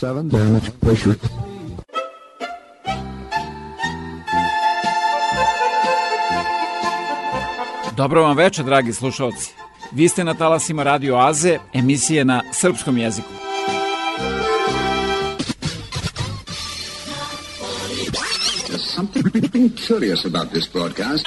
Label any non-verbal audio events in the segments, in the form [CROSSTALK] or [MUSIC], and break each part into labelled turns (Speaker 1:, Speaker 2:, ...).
Speaker 1: 7 Very pressure. Dobro vam večer, dragi slušalci. Vi ste na talasima Radio Aze, emisije na srpskom jeziku. There's curious about this broadcast.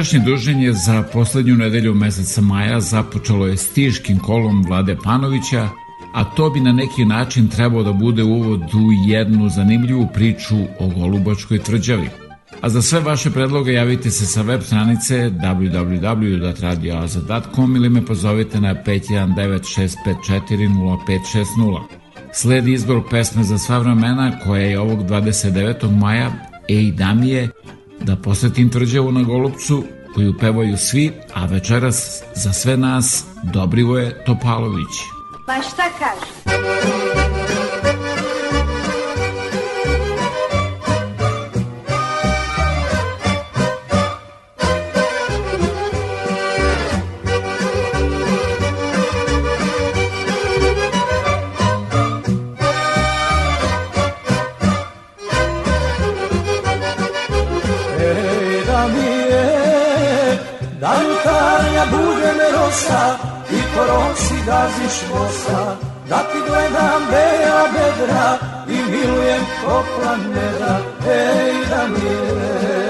Speaker 1: Večerašnje druženje za poslednju nedelju meseca maja započelo je stiškim kolom Vlade Panovića, a to bi na neki način trebao da bude uvod u jednu zanimljivu priču o Golubačkoj tvrđavi. A za sve vaše predloge javite se sa web stranice www.radioaza.com ili me pozovite na 519-654-0560. Sledi izbor pesme za sva vremena koja je ovog 29. maja Ej Damije da posetim tvrđavu na Golubcu koju pevaju svi, a večeras za sve nas Dobrivoje Topalović. Pa šta kažeš? si gaziš kosa, da ti gledam bela bedra i milujem koplan meda, ej da mire.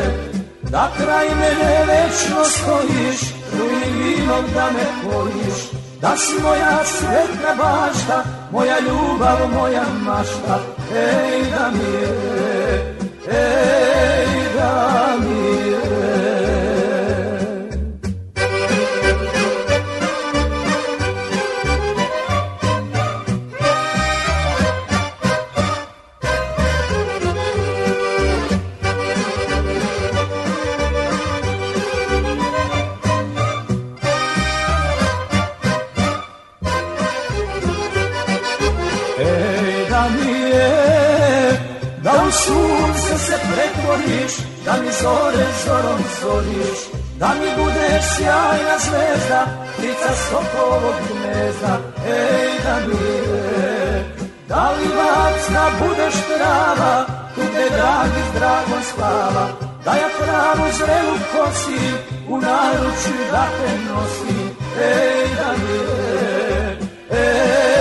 Speaker 1: Da kraj mene večno stojiš, truji vinom da me kojiš, da si moja sretna bašta, moja ljubav, moja mašta, ej da mire, ej da mire. sjajna zvezda, ptica sokovog gnezda, ej Danile. Da li vacna da budeš trava, tu te dragi drago spava, da ja pravu zrelu kosi, u naručju da te nosi, ej da Danile, ej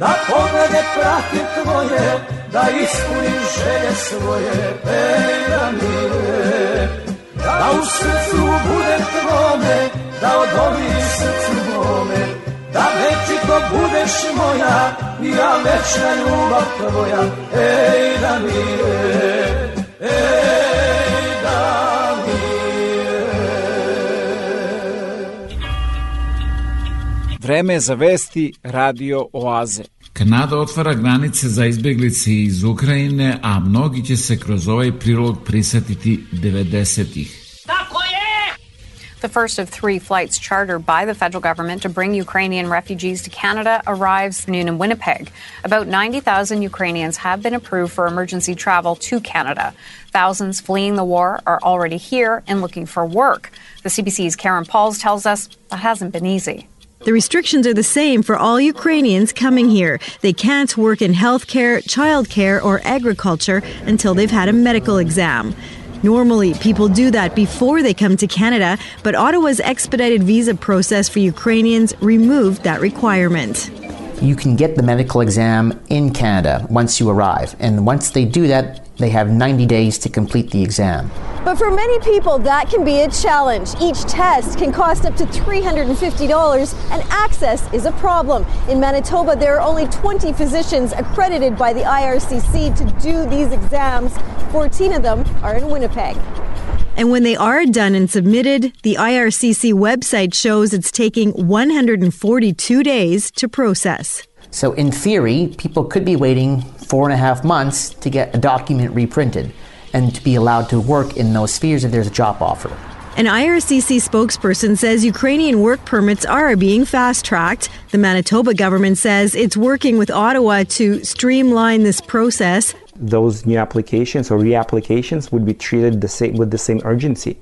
Speaker 1: Da poglede pratim tvoje, da ispunim želje svoje, ej da mile. Da u srcu budem tvome, da odobim srcu mome, da večito budeš moja, ja večna ljubav tvoja, ej da mile. Ej
Speaker 2: Vreme za vesti Radio Oaze. Kanada otvara granice za izbjeglice iz Ukrajine, a mnogi će se kroz ovaj prilog prisetiti 90-ih. The first of three flights chartered by the federal government to bring Ukrainian refugees to Canada arrives noon in Winnipeg. About 90,000 Ukrainians have been approved for emergency travel to Canada. Thousands fleeing the war are already here and looking for work. The CBC's Karen Pauls tells us that hasn't been easy. The restrictions are the same for all Ukrainians coming here. They can't work in healthcare, childcare, or agriculture until they've had a medical exam. Normally, people do that before they come to Canada, but Ottawa's expedited visa process for Ukrainians removed that requirement
Speaker 3: you can get the medical exam in Canada once you arrive. And once they do that, they have 90 days to complete the exam.
Speaker 2: But for many people, that can be a challenge. Each test can cost up to $350, and access is a problem. In Manitoba, there are only 20 physicians accredited by the IRCC to do these exams. 14 of them are in Winnipeg. And when they are done and submitted, the IRCC website shows it's taking 142 days to process.
Speaker 3: So, in theory, people could be waiting four and a half months to get a document reprinted and to be allowed to work in those spheres if there's a job offer.
Speaker 2: An IRCC spokesperson says Ukrainian work permits are being fast tracked. The Manitoba government says it's working with Ottawa to streamline this process
Speaker 4: those new applications or reapplications would be treated the same, with the same urgency.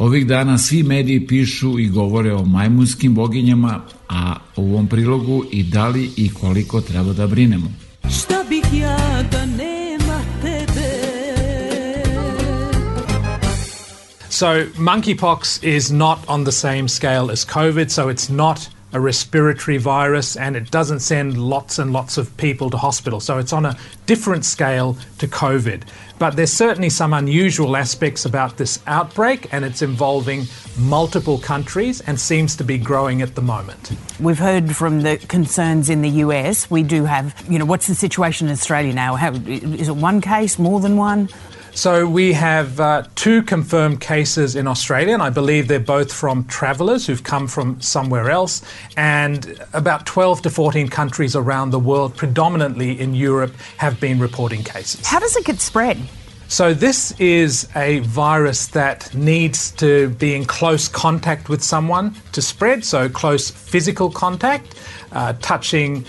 Speaker 1: Ovih dana svi mediji pišu i govore o majmunskim boginjama, a u ovom prilogu i da li i koliko treba da brinemo. Šta bih ja da nema tebe? So monkeypox
Speaker 5: is not on the same scale as COVID, so it's not a respiratory virus and it doesn't send lots and lots of people to hospital. So it's on a different scale to COVID. But there's certainly some unusual aspects about this outbreak and it's involving multiple countries and seems to be growing at the moment.
Speaker 6: We've heard from the concerns in the US. We do have, you know, what's the situation in Australia now? How, is it one case, more than one?
Speaker 5: So we have uh, two confirmed cases in Australia, and I believe they're both from travellers who've come from somewhere else, and about 12 to 14 countries around the world, predominantly in Europe, have been reporting cases.
Speaker 6: How does it get spread?
Speaker 5: So, this is a virus that needs to be in close contact with someone to spread. So, close physical contact, uh, touching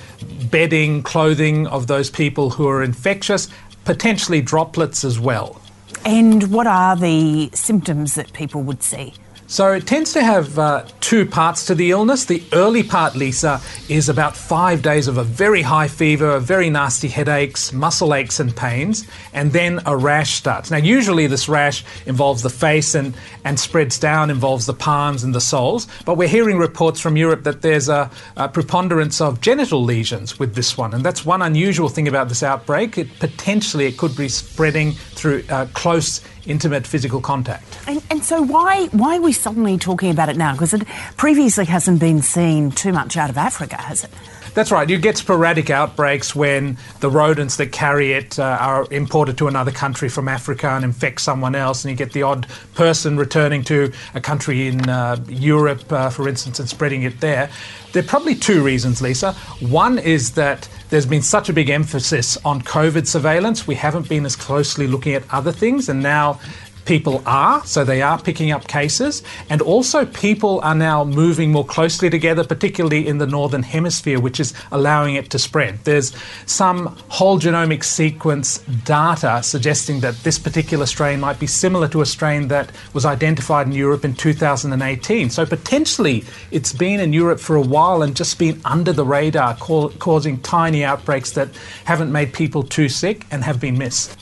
Speaker 5: bedding, clothing of those people who are infectious, potentially droplets as well.
Speaker 6: And what are the symptoms that people would see?
Speaker 5: So it tends to have uh, two parts to the illness. The early part, Lisa, is about five days of a very high fever, very nasty headaches, muscle aches and pains, and then a rash starts. Now, usually this rash involves the face and, and spreads down, involves the palms and the soles, but we're hearing reports from Europe that there's a, a preponderance of genital lesions with this one, and that's one unusual thing about this outbreak. It, potentially it could be spreading through uh, close intimate physical contact.
Speaker 6: And, and so, why why are we suddenly talking about it now? Because it previously hasn't been seen too much out of Africa, has it?
Speaker 5: That's right. You get sporadic outbreaks when the rodents that carry it uh, are imported to another country from Africa and infect someone else, and you get the odd person returning to a country in uh, Europe, uh, for instance, and spreading it there. There are probably two reasons, Lisa. One is that there's been such a big emphasis on COVID surveillance. We haven't been as closely looking at other things, and now people are, so they are picking up cases, and also people are now moving more closely together, particularly in the northern hemisphere, which is allowing it to spread. There's some whole genomic sequence data suggesting that this particular strain might be similar to a strain that was identified in Europe in 2018. So potentially it's been in Europe for a while and just been under the radar, ca- causing tiny outbreaks that haven't made people too sick and have been missed.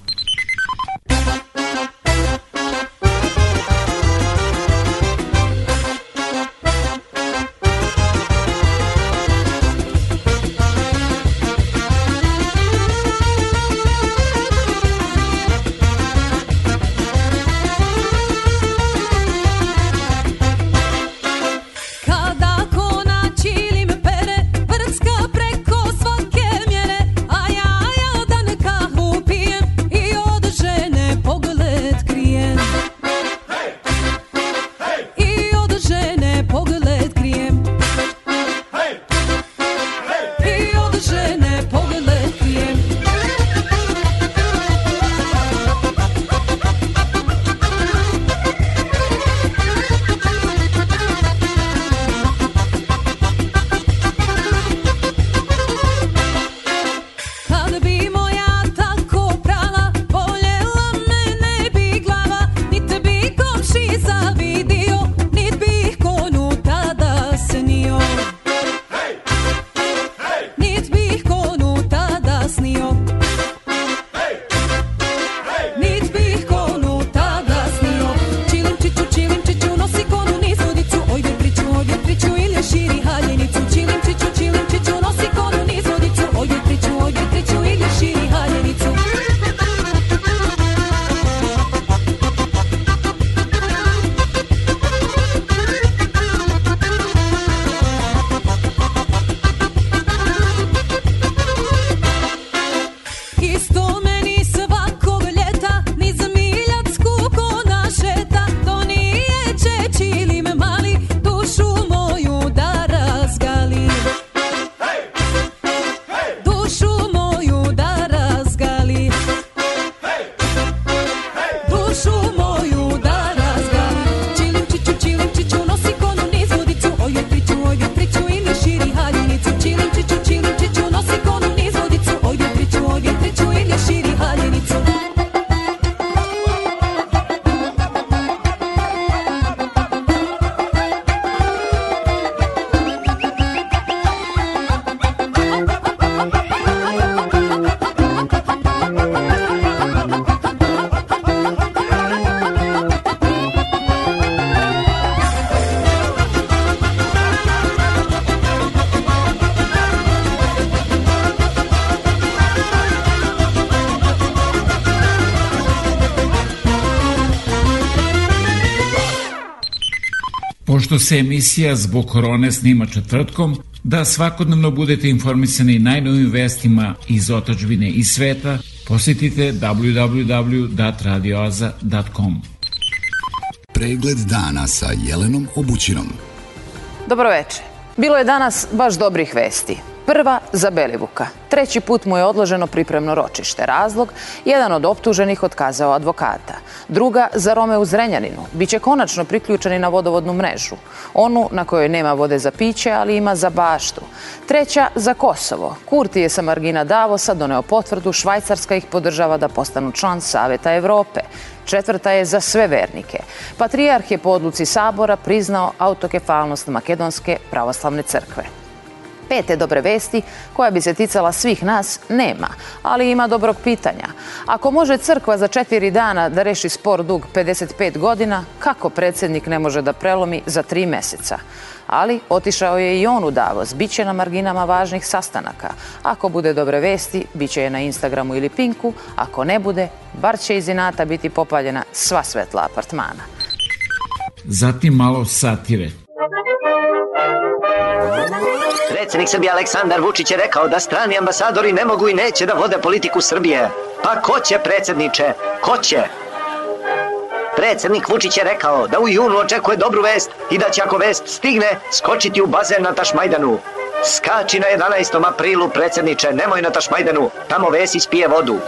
Speaker 1: što se emisija zbog korone snima četvrtkom, da svakodnevno budete informisani najnovim vestima iz otačbine i sveta, posetite www.radioaza.com. Pregled dana sa Jelenom Obućinom.
Speaker 7: Dobroveče. Bilo je danas baš dobrih vesti. Prva za Belivuka. Treći put mu je odloženo pripremno ročište. Razlog, jedan od optuženih otkazao advokata. Druga za Rome u Zrenjaninu. Biće konačno priključeni na vodovodnu mrežu onu na kojoj nema vode za piće, ali ima za baštu. Treća za Kosovo. Kurti je sa margina Davosa doneo potvrdu, Švajcarska ih podržava da postanu član Saveta Evrope. Četvrta je za sve vernike. Patrijarh je po odluci Sabora priznao autokefalnost Makedonske pravoslavne crkve. Te dobre vesti, koja bi se ticala svih nas, nema, ali ima dobrog pitanja. Ako može crkva za četiri dana da reši spor dug 55 godina, kako predsednik ne može da prelomi za tri meseca? Ali otišao je i on u Davos, bit će na marginama važnih sastanaka. Ako bude dobre vesti, bit će je na Instagramu ili Pinku, ako ne bude, bar će iz inata biti popaljena sva svetla apartmana.
Speaker 1: Zatim malo satire.
Speaker 8: Predsjednik Srbije Aleksandar Vučić je rekao da strani ambasadori ne mogu i neće da vode politiku Srbije. Pa ko će, predsedniče? Ko će? Predsednik Vučić je rekao da u junu očekuje dobru vest i da će ako vest stigne skočiti u bazen na Tašmajdanu. Skači na 11. aprilu, predsedniče, nemoj na Tašmajdanu, tamo Vesić pije vodu.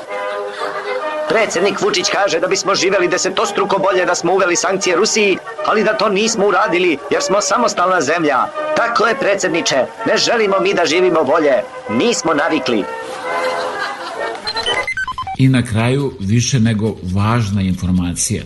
Speaker 8: Predsednik Vučić kaže da bismo živeli desetostruko bolje da smo uveli sankcije Rusiji, ali da to nismo uradili jer smo samostalna zemlja. Tako je, predsedniče, ne želimo mi da živimo bolje. Nismo navikli.
Speaker 1: I na kraju više nego važna informacija.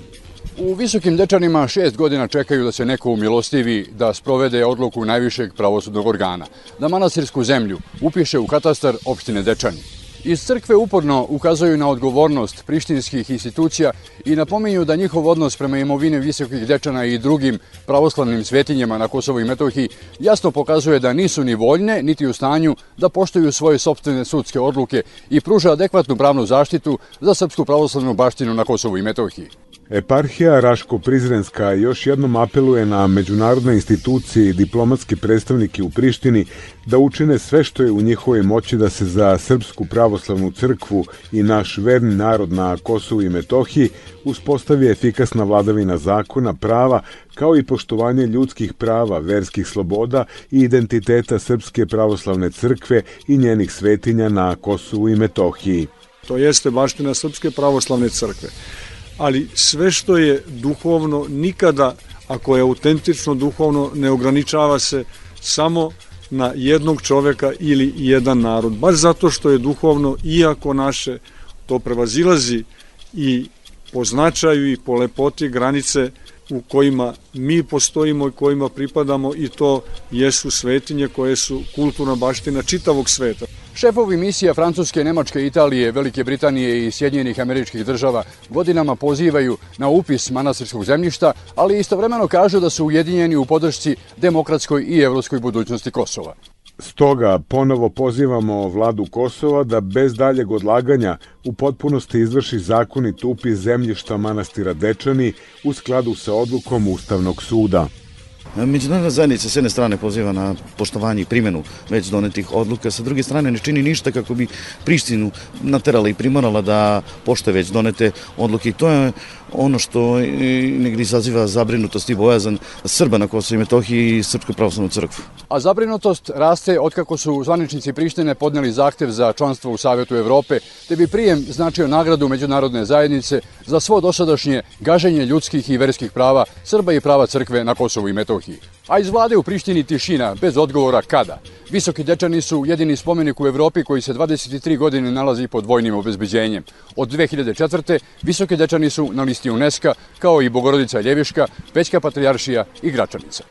Speaker 9: U Visokim Dečanima šest godina čekaju da se neko umilostivi da sprovede odluku najvišeg pravosudnog organa, da manastirsku zemlju upiše u katastar opštine Dečani. Iz crkve uporno ukazuju na odgovornost prištinskih institucija i napominju da njihov odnos prema imovine visokih dečana i drugim pravoslavnim svetinjama na Kosovo i Metohiji jasno pokazuje da nisu ni voljne, niti u stanju da poštuju svoje sobstvene sudske odluke i pruža adekvatnu pravnu zaštitu za srpsku pravoslavnu baštinu na Kosovu i Metohiji.
Speaker 10: Eparhija Raško-Prizrenska još jednom apeluje na međunarodne institucije i diplomatske predstavnike u Prištini da učine sve što je u njihovoj moći da se za Srpsku pravoslavnu crkvu i naš verni narod na Kosovu i Metohiji uspostavi efikasna vladavina zakona, prava, kao i poštovanje ljudskih prava, verskih sloboda i identiteta Srpske pravoslavne crkve i njenih svetinja na Kosovu i Metohiji.
Speaker 11: To jeste baština Srpske pravoslavne crkve. Ali sve što je duhovno nikada, ako je autentično duhovno, ne ograničava se samo na jednog čoveka ili jedan narod. Baš zato što je duhovno, iako naše to prevazilazi i po značaju i po lepoti granice u kojima mi postojimo i kojima pripadamo i to jesu svetinje koje su kulturna baština čitavog sveta.
Speaker 9: Šefovi misija Francuske, Nemačke, Italije, Velike Britanije i Sjedinjenih američkih država godinama pozivaju na upis manastirskog zemljišta, ali istovremeno kažu da su ujedinjeni u podršci demokratskoj i evropskoj budućnosti Kosova.
Speaker 12: Stoga ponovo pozivamo vladu Kosova da bez daljeg odlaganja u potpunosti izvrši zakonit upis zemljišta manastira Dečani u skladu sa odlukom Ustavnog suda.
Speaker 13: Međunarodna zajednica s jedne strane poziva na poštovanje i primjenu već donetih odluka, sa druge strane ne čini ništa kako bi Prištinu naterala i primorala da poštoje već donete odluke. I to je ono što negdje izaziva zabrinutost i bojazan Srba na Kosovo i Metohiji i Srpsku pravoslavnu crkvu.
Speaker 9: A zabrinutost raste otkako su zvaničnici Prištine podneli zahtev za članstvo u Savetu Evrope, te bi prijem značio nagradu međunarodne zajednice za svo dosadašnje gaženje ljudskih i verskih prava Srba i prava crkve na Kosovu i Metohiji. A iz vlade u Prištini tišina, bez odgovora kada. Visoki dečani su jedini spomenik u Evropi koji se 23 godine nalazi pod vojnim obezbeđenjem. Od 2004. visoki dečani su na listi UNESCO kao i Bogorodica Ljeviška, Pećka patrijaršija i Gračanica.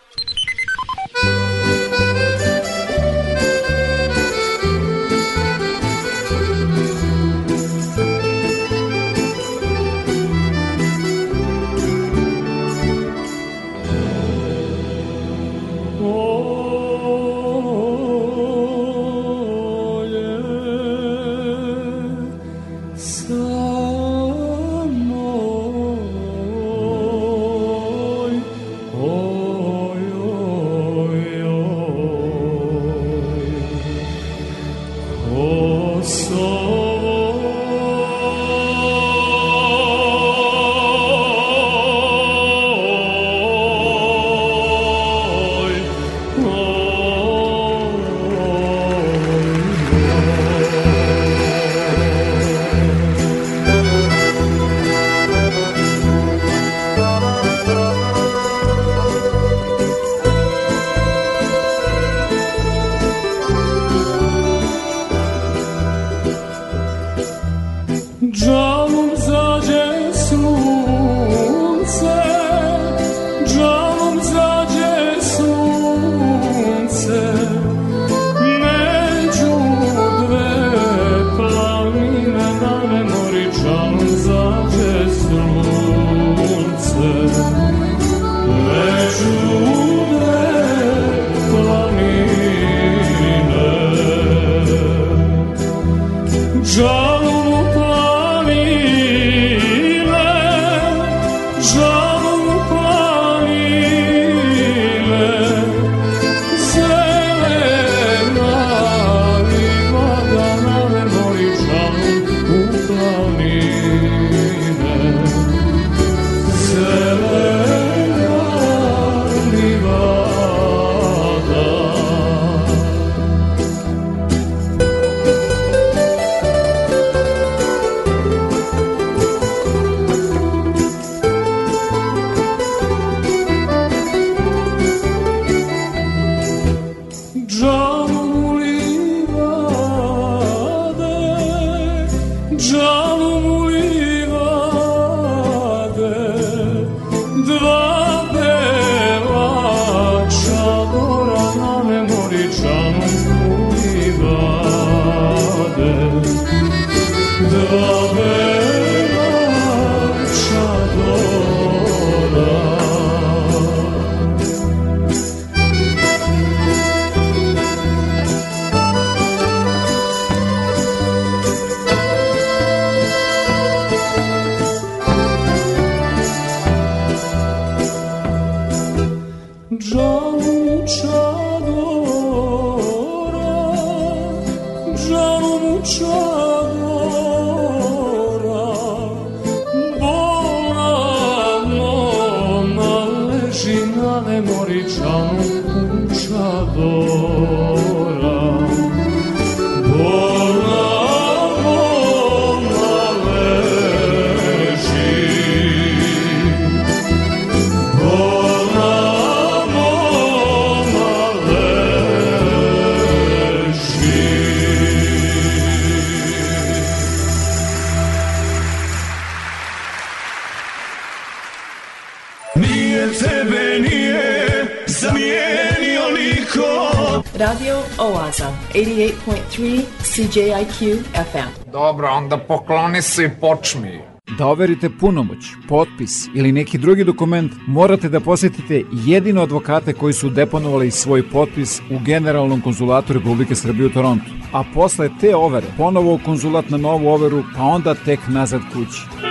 Speaker 2: 93 CJIQ FM.
Speaker 1: Dobro, onda pokloni se i počmi. Da overite punomoć, potpis ili neki drugi dokument, morate da posetite jedino advokate koji su deponovali svoj potpis u Generalnom konzulatu Republike Srbije u Torontu. A posle te overe, ponovo u konzulat na novu overu, pa onda tek nazad kući.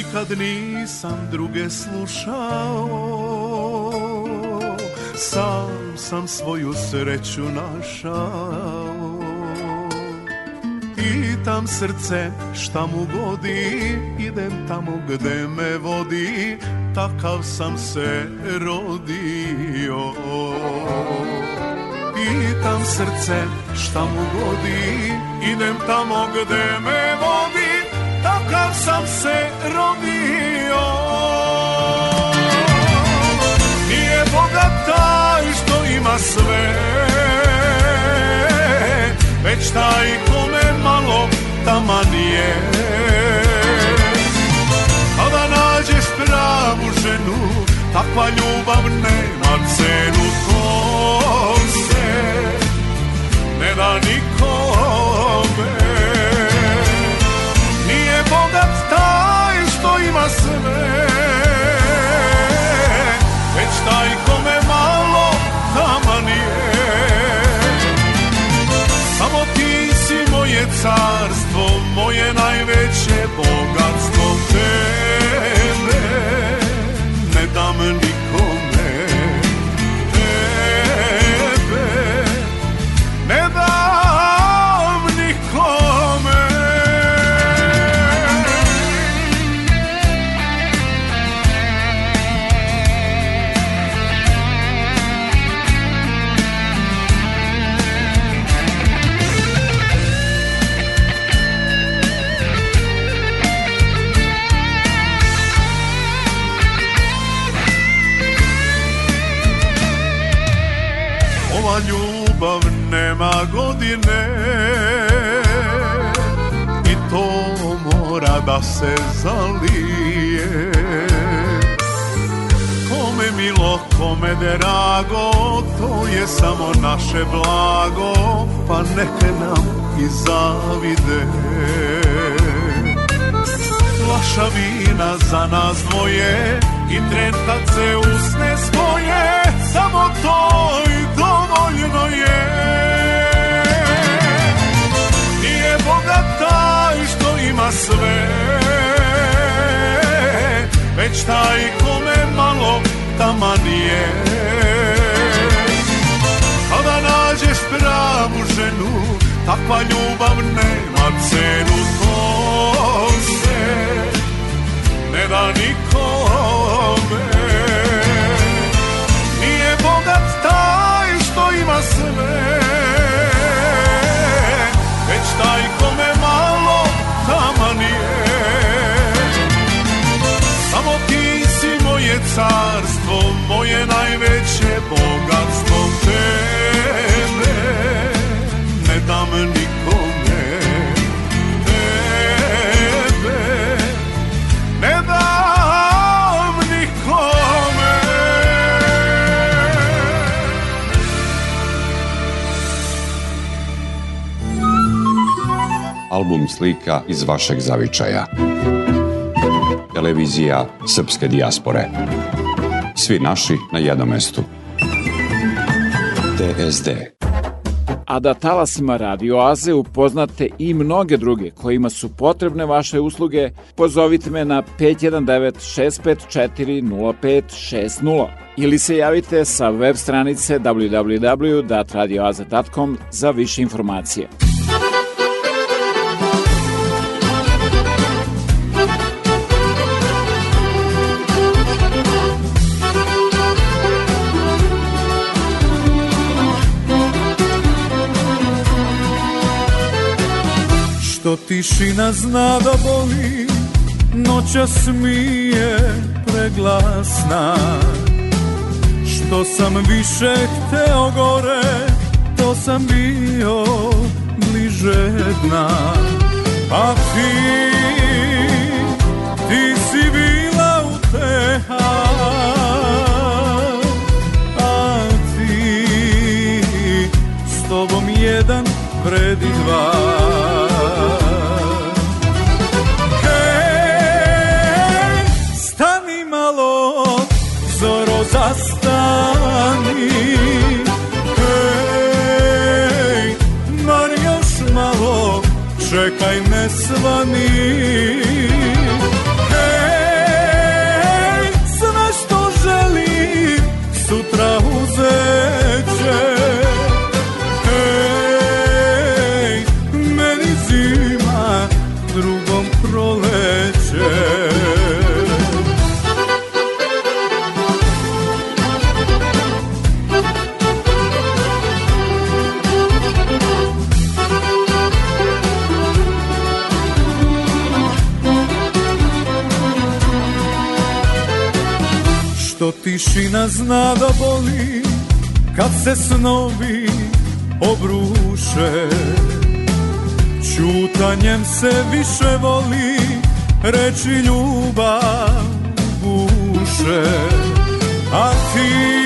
Speaker 14: nikad nisam druge slušao Sam sam svoju sreću našao Pitam srce šta mu godi Idem tamo gde me vodi Takav sam se rodio Pitam srce šta mu godi Idem tamo gde me vodi kad sam se rodio Nije bogat taj što ima sve Već taj kome malo taman je Kada pa nađeš pravu ženu Takva ljubav nema cenu Ko se ne da nikome bogat taj što ima sve Već taj kome malo nama nije Samo ti si moje carstvo, moje najveće bogatstvo Tebe ne dam nikom se zalije Kome milo, kome drago, to je samo naše blago Pa neke nam i zavide Flaša vina za nas dvoje i trentac se usne svoje Samo to i dovoljno je Nije bogata i što ima sve Već taj kome malo taman je Kada pa nađeš pravu ženu Takva ljubav nema cenu To se ne da nikom veće bogatstvo tebe ne dam nikome tebe ne dam nikome
Speaker 1: Album slika iz vašeg zavičaja Televizija Srpske dijaspore. Svi naši na jednom mestu. DSD a da talasima Radio Aze upoznate i mnoge druge kojima su potrebne vaše usluge, pozovite me na 519-654-0560 ili se javite sa web stranice www.datradioaze.com za više informacije.
Speaker 15: što tišina zna da boli Noćas mi je preglasna Što sam više hteo gore To sam bio bliže dna A pa ti, ti si bila u A ti, s tobom jedan vredi dva čekaj me slani Hej, sve što želim sutra uzet će Hej, meni zima drugom proleće Tišina zna da boli kad se snovi obruše Čutanjem se više voli reči ljubav buše A ti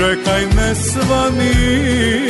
Speaker 15: čekaj me svani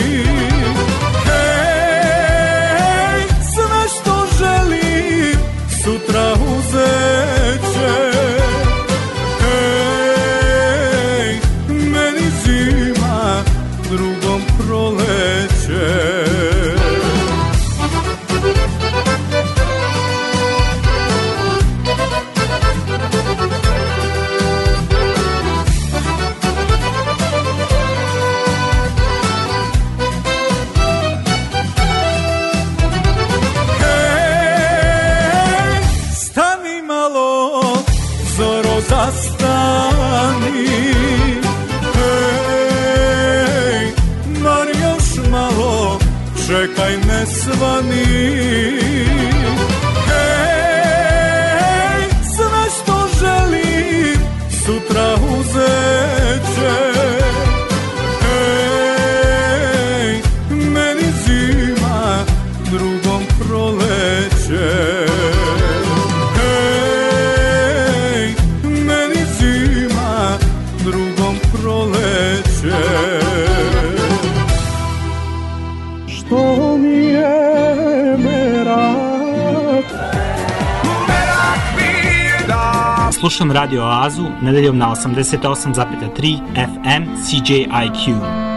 Speaker 16: Pazu nedeljom na 88,3 FM CJIQ.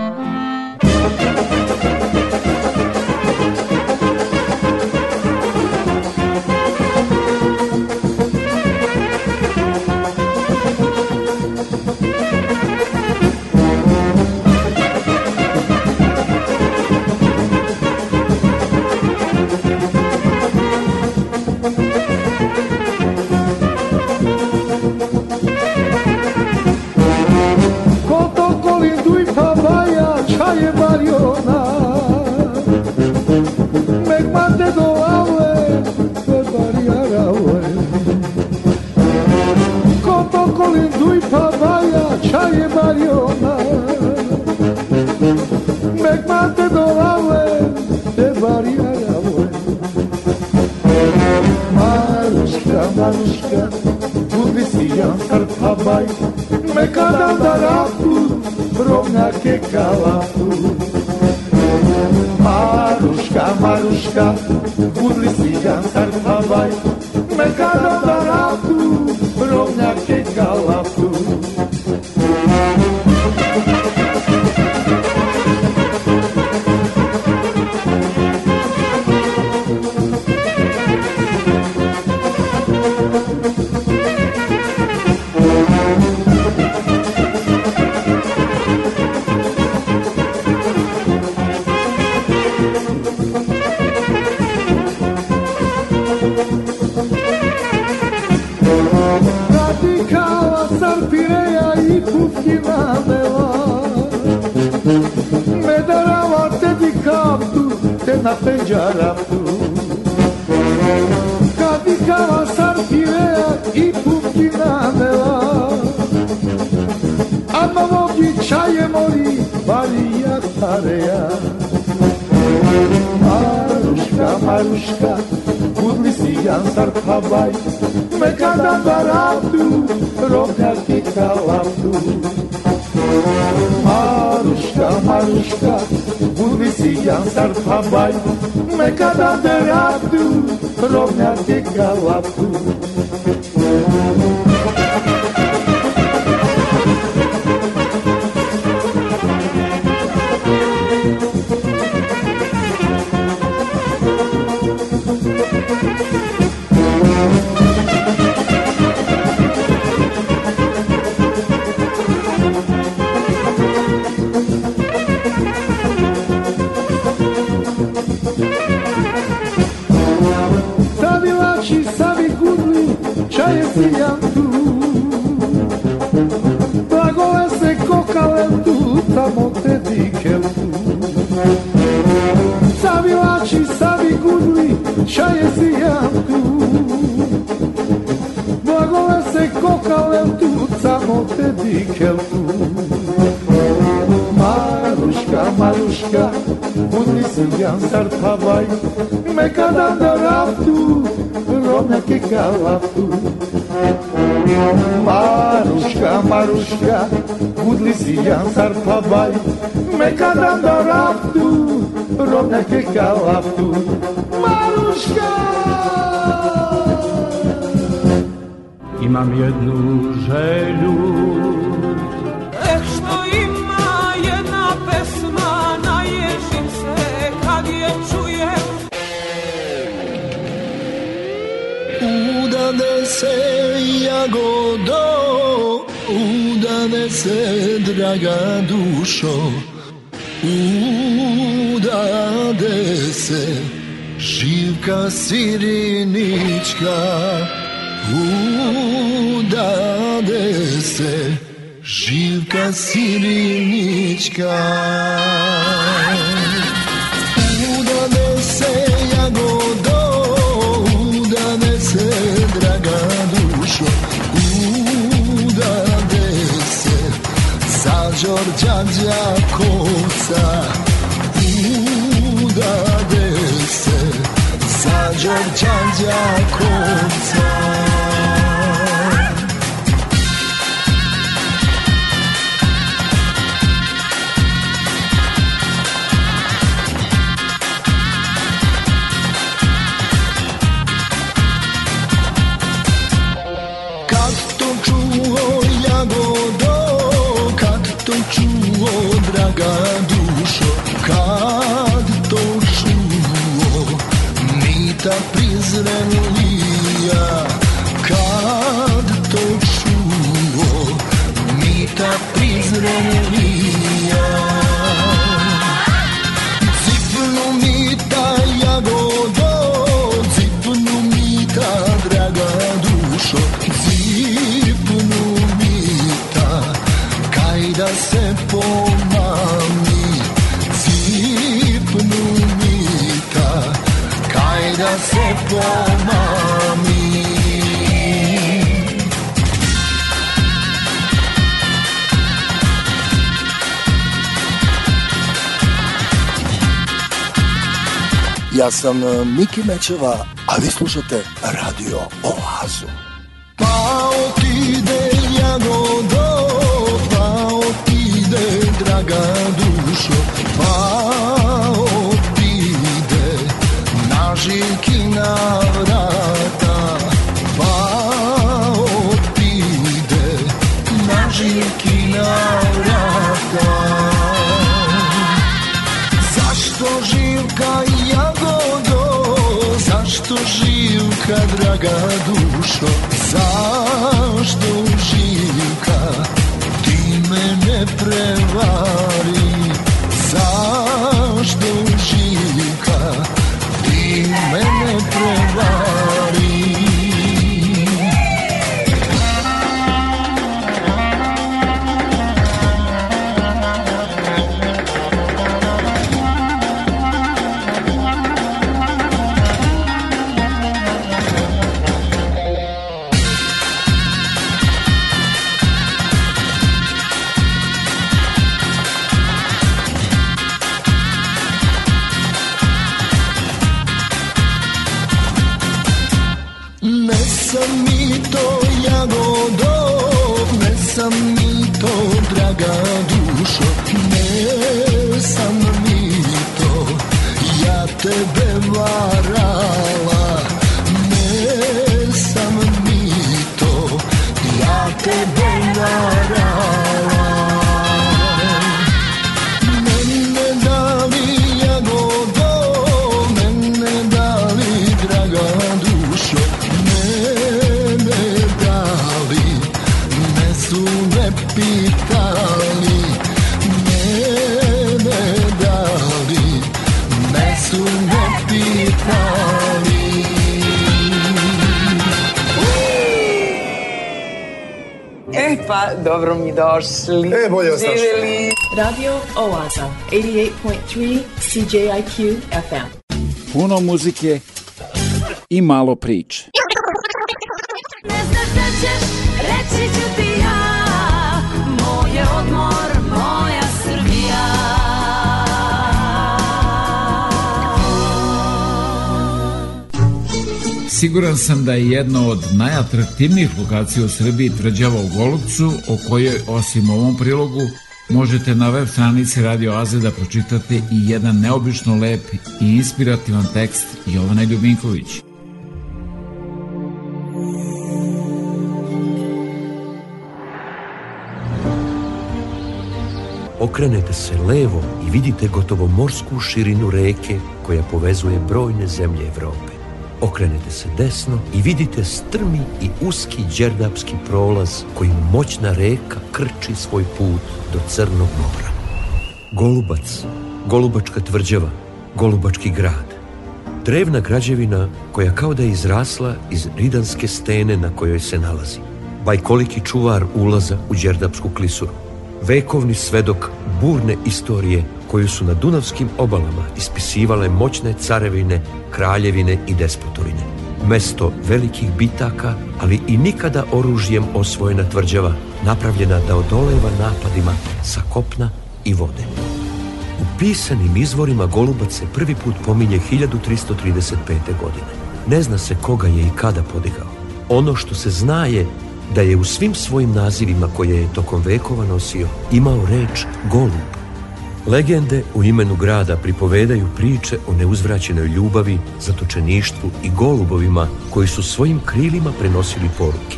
Speaker 14: Saber a tu, rovnať ti me sarfavai Mekada daraftu Ronaki kalaftu Marushka, Marushka Kudlisiyan sarfavai Mekada daraftu Ronaki kalaftu Marushka I mam jedną żelu jagodo udane se draga dušo udade se živka sirinička
Speaker 17: Mečeva, a vi slušate Radio Oazu.
Speaker 14: Pao ti de jagodo, pao ti de draga dušo, pao ti de na žikina.
Speaker 18: Oaza, 88.3 CJIQ FM.
Speaker 19: Puno muzike i malo priče. Ne znaš da ćeš, reći ću ti ja, moje odmor, moja Srbija. Siguran sam da je jedna od najatraktivnijih lokacija u Srbiji tvrđava u Golubcu, o kojoj, osim ovom prilogu, možete na web stranici Radio Aze da pročitate i jedan neobično lep i inspirativan tekst Jovane Ljubinković.
Speaker 20: Okrenete se levo i vidite gotovo morsku širinu reke koja povezuje brojne zemlje Evrope. Okrenete se desno i vidite strmi i uski đerdapski prolaz koji moćna reka krči svoj put do Crnog mora. Golubac, Golubačka tvrđava, Golubački grad. Drevna građevina koja kao da je izrasla iz ridanske stene na kojoj se nalazi. Bajkoliki čuvar ulaza u Đerdapsku klisuru. Vekovni svedok burne istorije koju su na Dunavskim obalama ispisivale moćne carevine, kraljevine i despotovine mesto velikih bitaka, ali i nikada oružjem osvojena tvrđava, napravljena da odoleva napadima sa kopna i vode. U pisanim izvorima Golubac se prvi put pominje 1335. godine. Ne zna se koga je i kada podigao. Ono što se zna je da je u svim svojim nazivima koje je tokom vekova nosio imao reč Golub, Legende u imenu grada pripovedaju priče o neuzvraćenoj ljubavi, zatočeništvu i golubovima koji su svojim krilima prenosili poruke.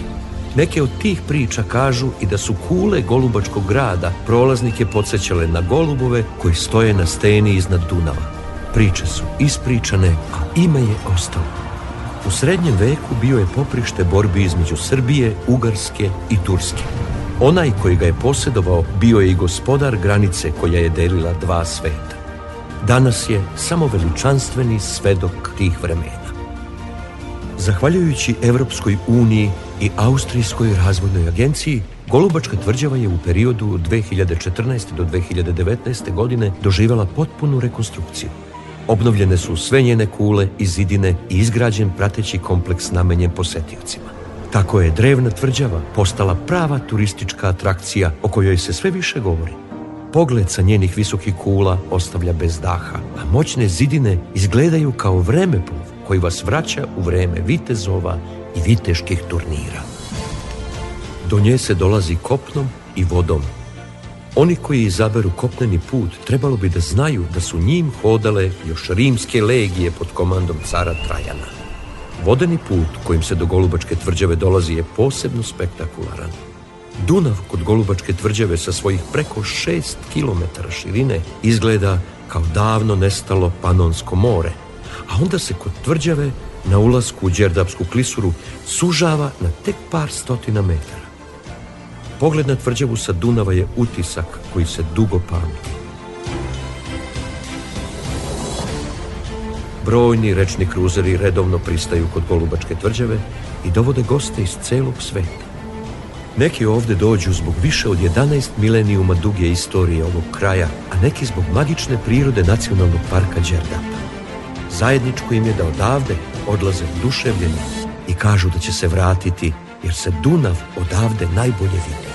Speaker 20: Neke od tih priča kažu i da su kule Golubačkog grada prolaznike podsjećale na golubove koji stoje na steni iznad Dunava. Priče su ispričane, a ime je ostalo. U srednjem veku bio je poprište borbi između Srbije, Ugarske i Turske. Onaj koji ga je posjedovao bio je i gospodar granice koja je delila dva sveta. Danas je samo veličanstveni svedok tih vremena. Zahvaljujući Evropskoj uniji i Austrijskoj razvojnoj agenciji, Golubačka tvrđava je u periodu od 2014. do 2019. godine doživjela potpunu rekonstrukciju. Obnovljene su sve njene kule i zidine i izgrađen prateći kompleks namenjen posetiocima. Tako je drevna tvrđava postala prava turistička atrakcija o kojoj se sve više govori. Pogled sa njenih visokih kula ostavlja bez daha, a moćne zidine izgledaju kao vremeplov koji vas vraća u vreme vitezova i viteških turnira. Do nje se dolazi kopnom i vodom. Oni koji izaberu kopneni put trebalo bi da znaju da su njim hodale još rimske legije pod komandom cara Trajana. Vodeni put kojim se do Golubačke tvrđave dolazi je posebno spektakularan. Dunav kod Golubačke tvrđave sa svojih preko 6 km širine izgleda kao davno nestalo Panonsko more, a onda se kod tvrđave na ulasku u Đerdapsku klisuru sužava na tek par stotina metara. Pogled na tvrđavu sa Dunava je utisak koji se dugo pamti. brojni rečni kruzeri redovno pristaju kod Golubačke tvrđave i dovode goste iz celog sveta. Neki ovde dođu zbog više od 11 milenijuma duge istorije ovog kraja, a neki zbog magične prirode nacionalnog parka Đerdapa. Zajedničko im je da odavde odlaze duševljeni i kažu da će se vratiti jer se Dunav odavde najbolje vidi.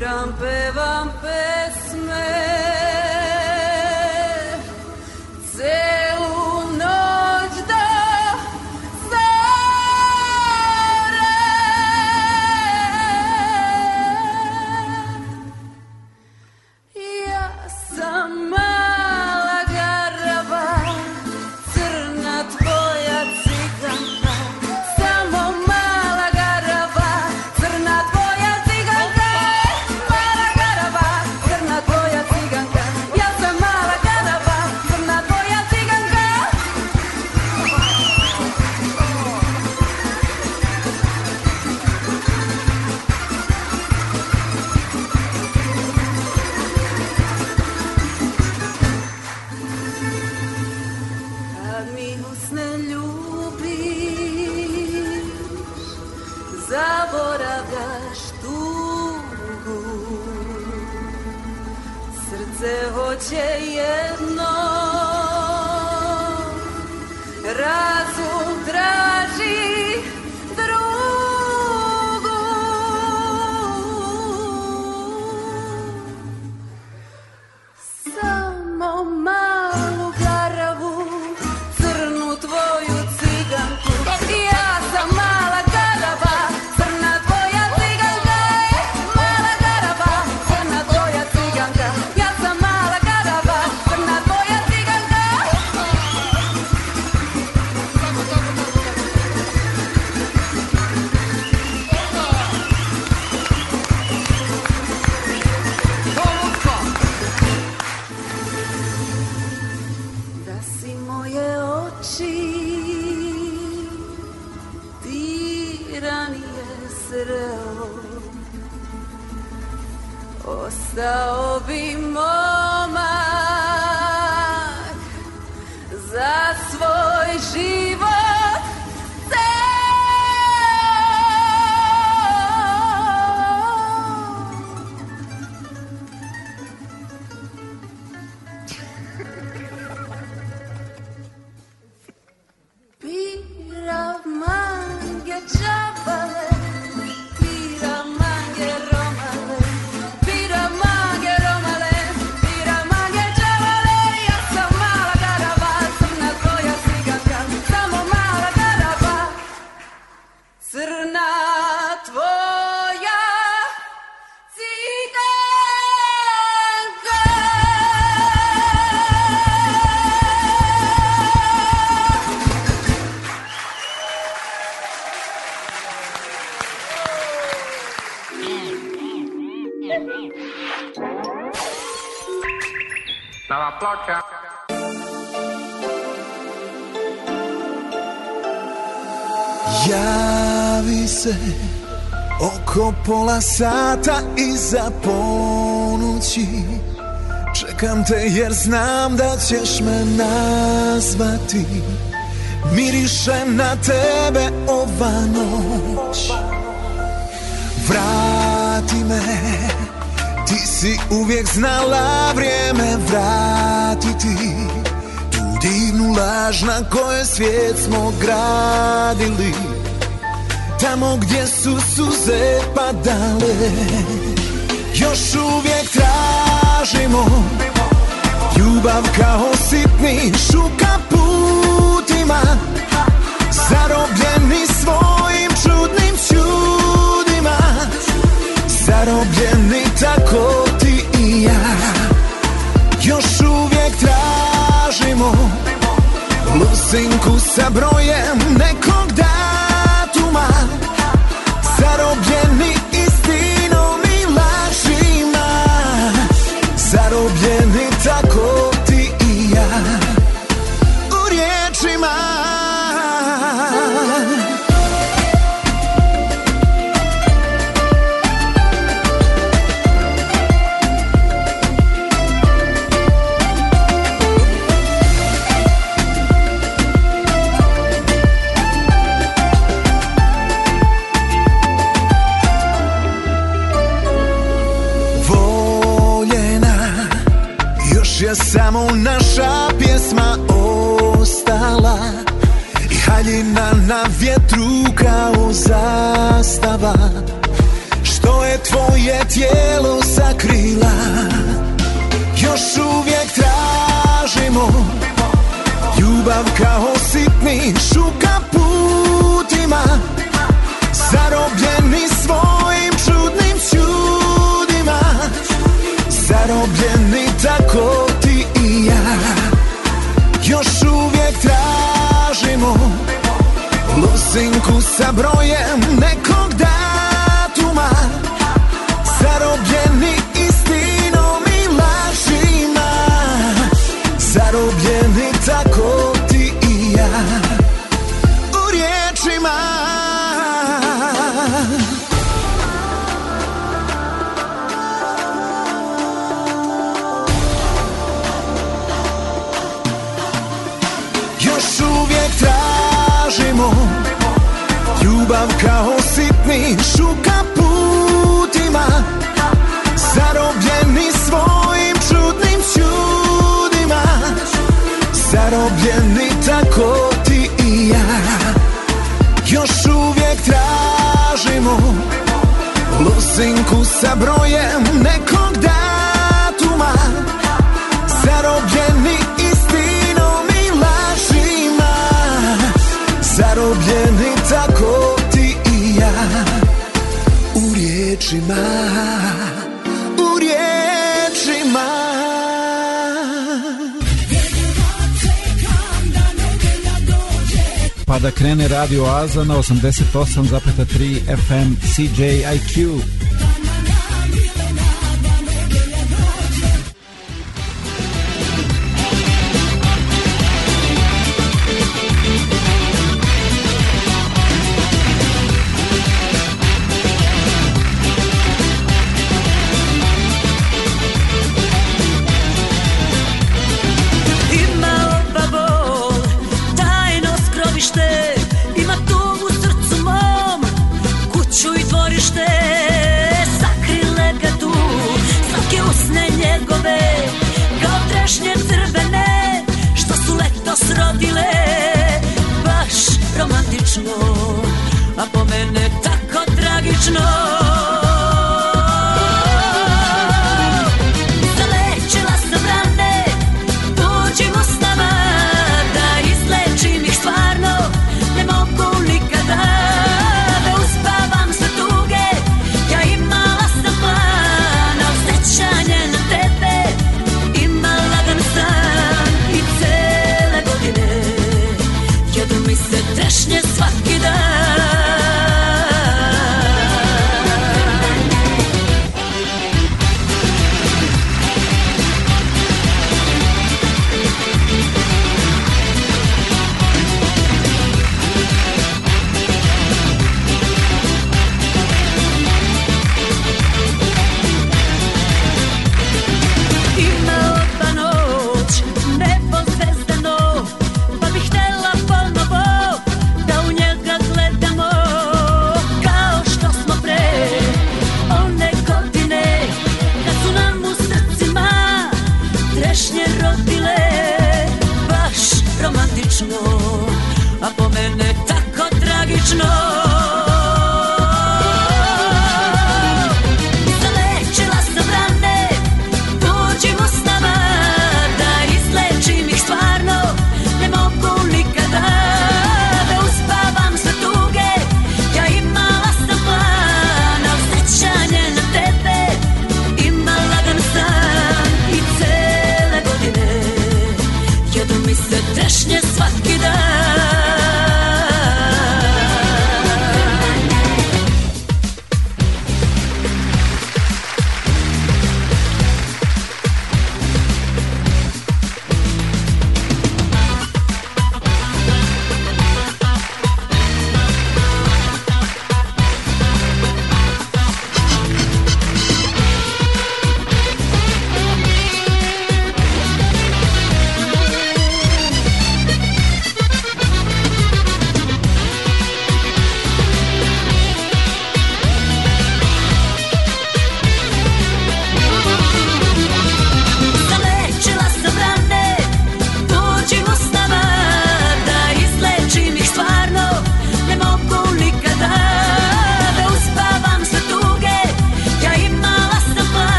Speaker 21: ¡Vampe, vampe!
Speaker 22: podcast. Javi se oko pola sata iza ponoći Čekam te jer znam da ćeš me nazvati Mirišem na tebe ova noć Vrati me Ti si uvijek znala vrijeme vratiti Tu divnu laž na koje svijet smo gradili Tamo gdje su suze padale Još uvijek tražimo Ljubav kao sitni šuka putima Zarobljeni svojim čudnim čudima Zarobljeni tako ti i ja Još uvijek tražimo Lusinku sa brojem nekog datuma Zarobljen na vjetru kao zastava Što je tvoje tijelo sakrila Još uvijek tražimo Ljubav kao sitni šuka putima Zarobljeni svojim čudnim čudima Zarobljeni tako ti i ja Još uvijek tražimo Losinku sa brojem nekog datuma Zarobljeni Ljubav kao sitni šuka putima Zarobljeni svojim čudnim čudima Zarobljeni tako ti i ja Još uvijek tražimo Losinku sa brojem neko riječima,
Speaker 19: u riječima. Pa da krene Radio Aza na 88,3 FM CJIQ.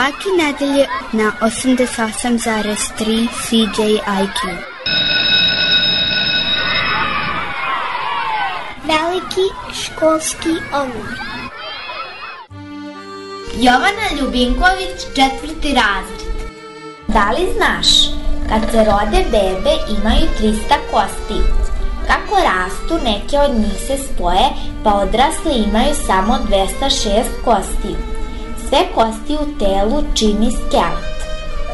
Speaker 23: svake nedelje na 88,3 CJIQ.
Speaker 24: Veliki školski omor.
Speaker 25: Jovana Ljubinković, četvrti razred. Da li znaš, kad se rode bebe imaju 300 kosti, kako rastu, neke od njih se spoje, pa odrasli imaju samo 206 kosti. Sve kosti u telu čini skelet.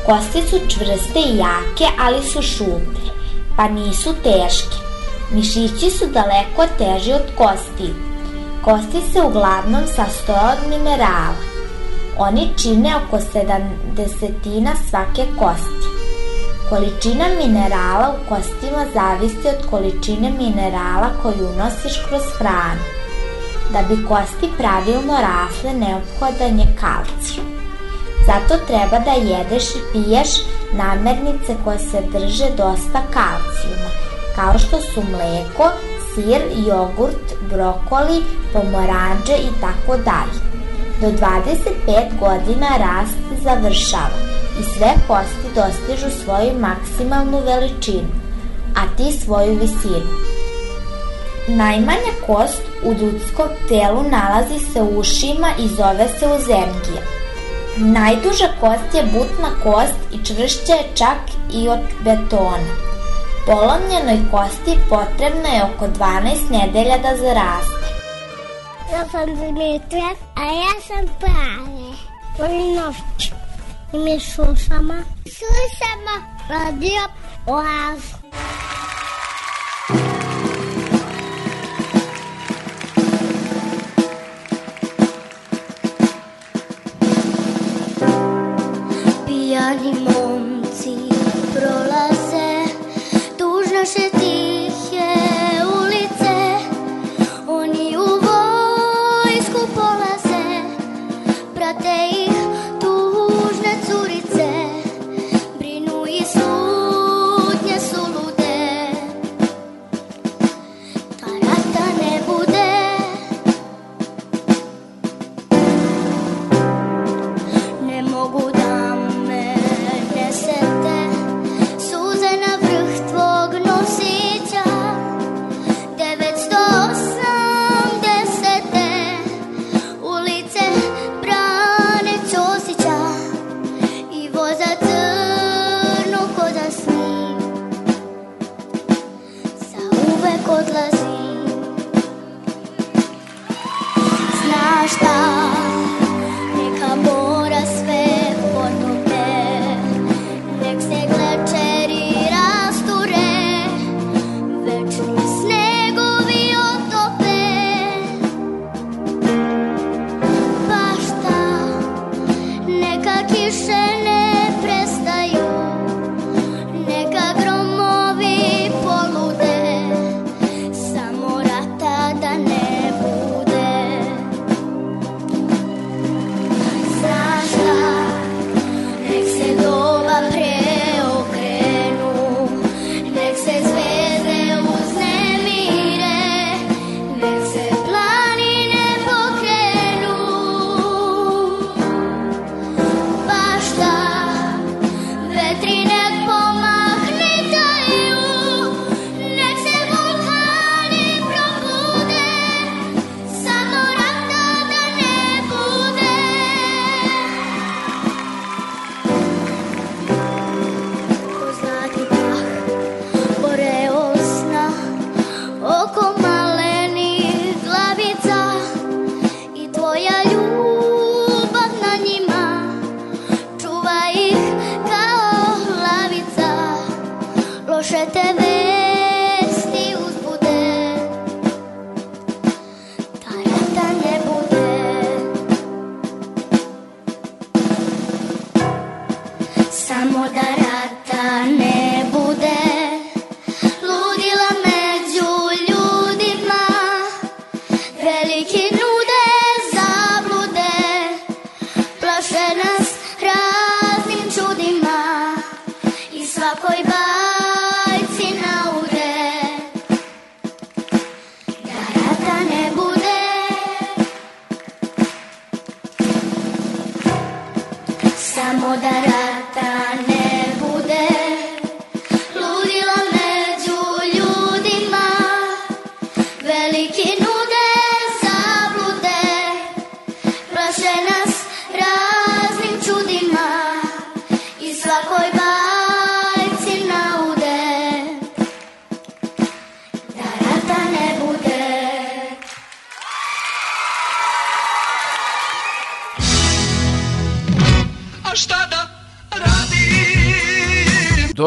Speaker 25: Kosti su čvrste i jake, ali su šuplje, pa nisu teške. Mišići su daleko teži od kosti. Kosti se uglavnom sastoje od minerala. Oni čine oko 70 svake kosti. Količina minerala u kostima zavisi od količine minerala koju unosiš kroz hranu. Da bi kosti pravilno rasle neophodan je kalcijum. Zato treba da jedeš i piješ namernice koje se drže dosta kalcijuma, kao što su mleko, sir, jogurt, brokoli, pomoranđe i tako dalje. Do 25 godina rast završava i sve kosti dostižu svoju maksimalnu veličinu, a ti svoju visinu. Najmanja kost u ljudskom telu nalazi se u ušima i zove se ozemgija. Najduža kost je butna kost i čvršća je čak i od betona. Polomljenoj kosti potrebno je oko 12 nedelja da zaraste.
Speaker 26: Ja sam Dimitra, a ja sam Prave.
Speaker 27: Volim noć. I mi slušamo.
Speaker 28: Slušamo radio oazu. ani monci prolaze, tužno šetno.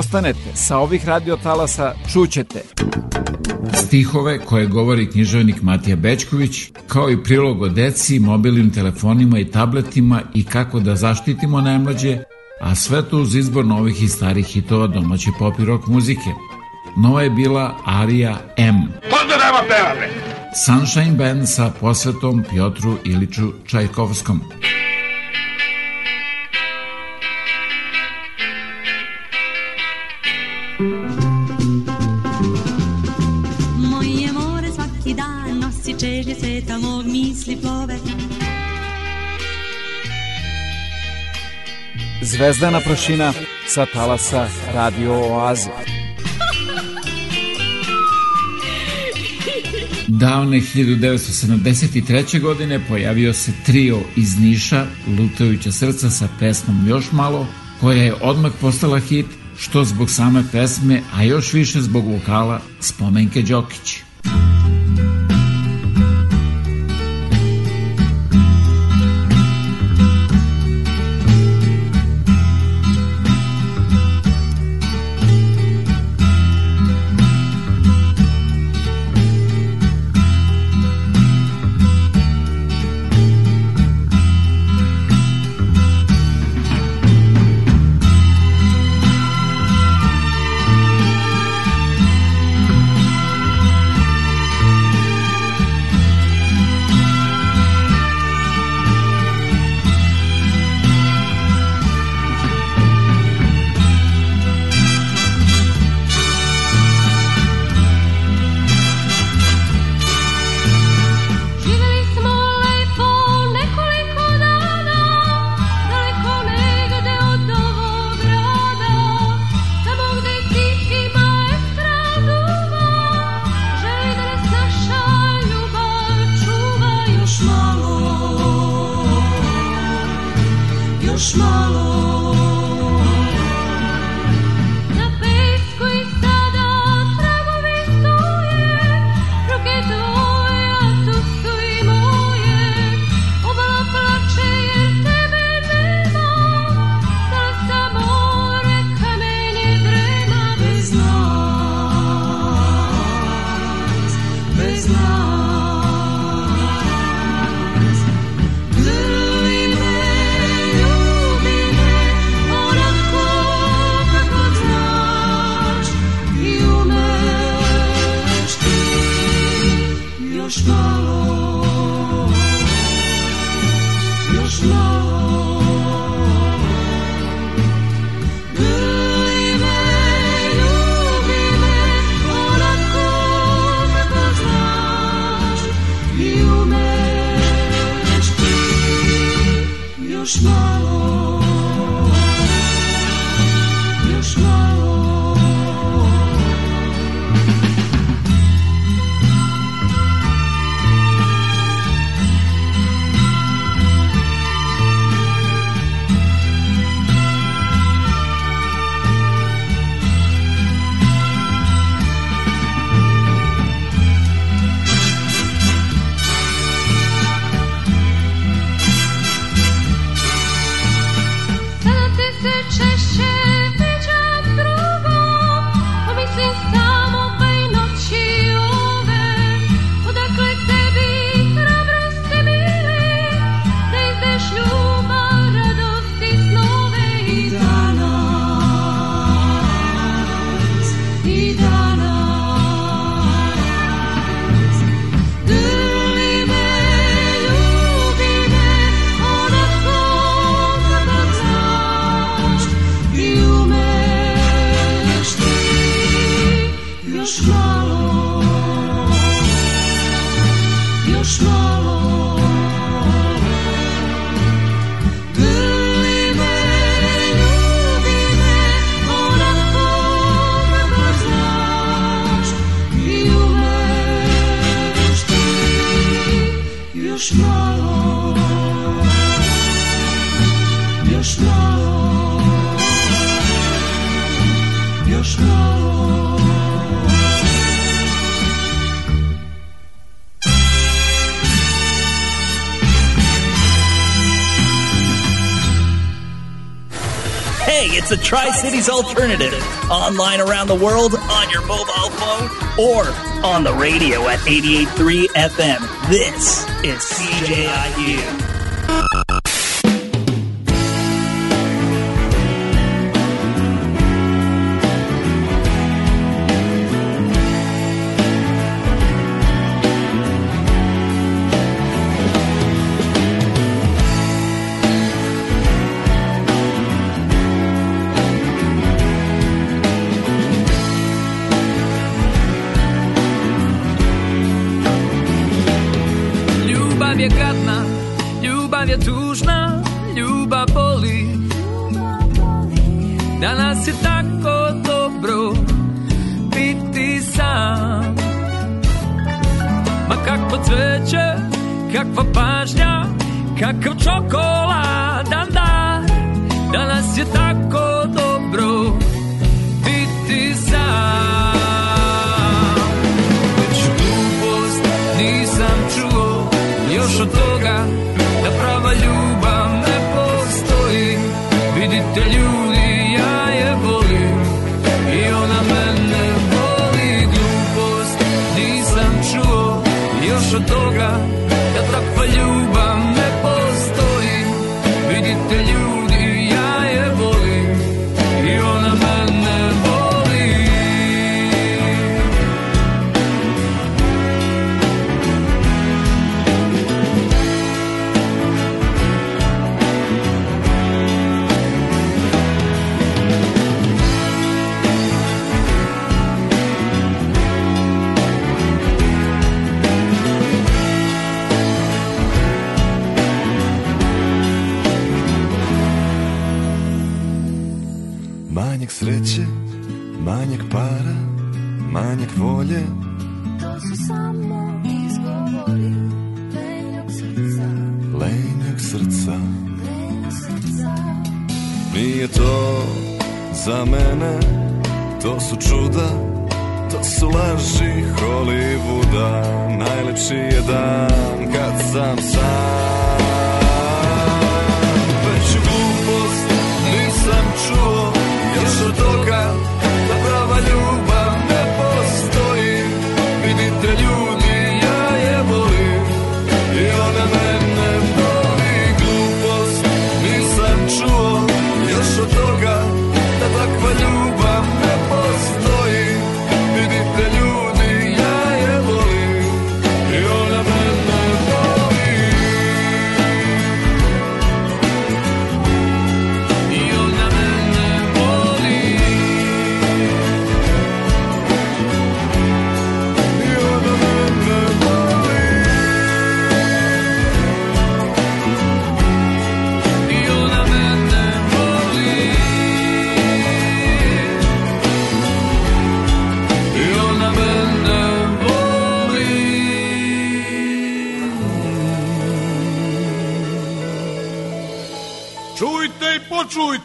Speaker 19: ostanete, sa ovih radiotalasa čućete. Stihove koje govori književnik Matija Bečković, kao i prilog o deci, mobilnim telefonima i tabletima i kako da zaštitimo najmlađe, a sve to uz izbor novih i starih hitova domaće pop i rock muzike. Nova je bila Aria M. Pozdravamo pevame! Sunshine Band sa posvetom Piotru Iliču Čajkovskom. Čajkovskom. Zvezdana Prošina sa talasa Radio Oaze. Davne 1973. godine pojavio se trio iz Niša Lutajuća srca sa pesmom Još malo, koja je odmah postala hit, što zbog same pesme, a još više zbog vokala Spomenke Đokići.
Speaker 29: Tri Cities Alternative. Online around the world, on your mobile phone, or on the radio at 883 FM. This is CJIU.
Speaker 30: Danas je tako dobro biti sam Ma kakvo cveće, kakva pažnja, kakav čokoladan dar Danas je tako dobro biti sam Već glupost nisam čuo još od toga наша доля, я так полюбам
Speaker 31: Za mene to su čuda To su laži Hollywooda Najlepši je dan kad sam sam Veću glupost nisam čuo Još od toga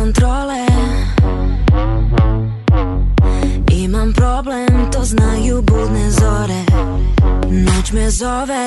Speaker 32: kontrole Imam problem, to znaju budne zore Noć me zove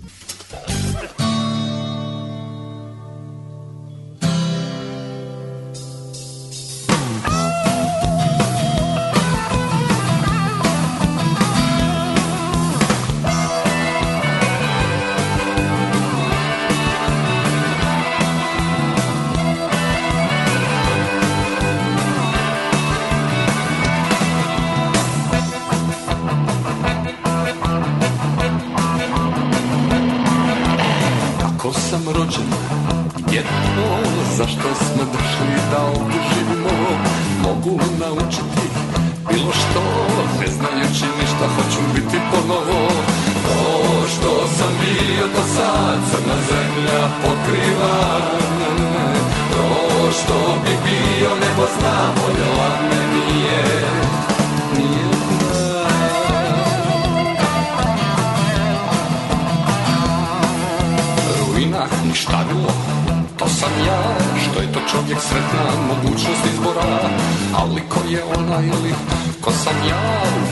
Speaker 33: ili ko sam ja,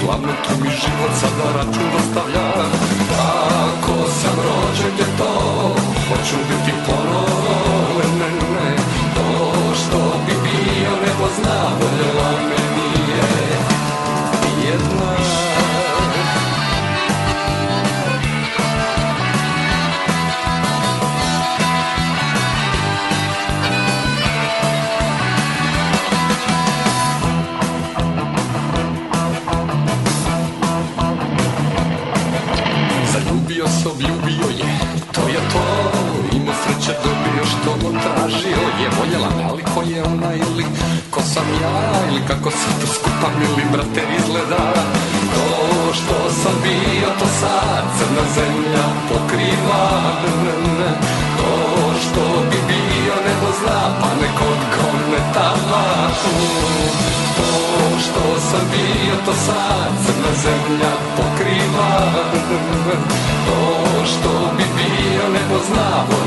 Speaker 33: uglavnom tu mi život sada račun ostavlja. Ako sam rođen je to, hoću biti ponovo zemlja pokriva To što bi bio nebo znavo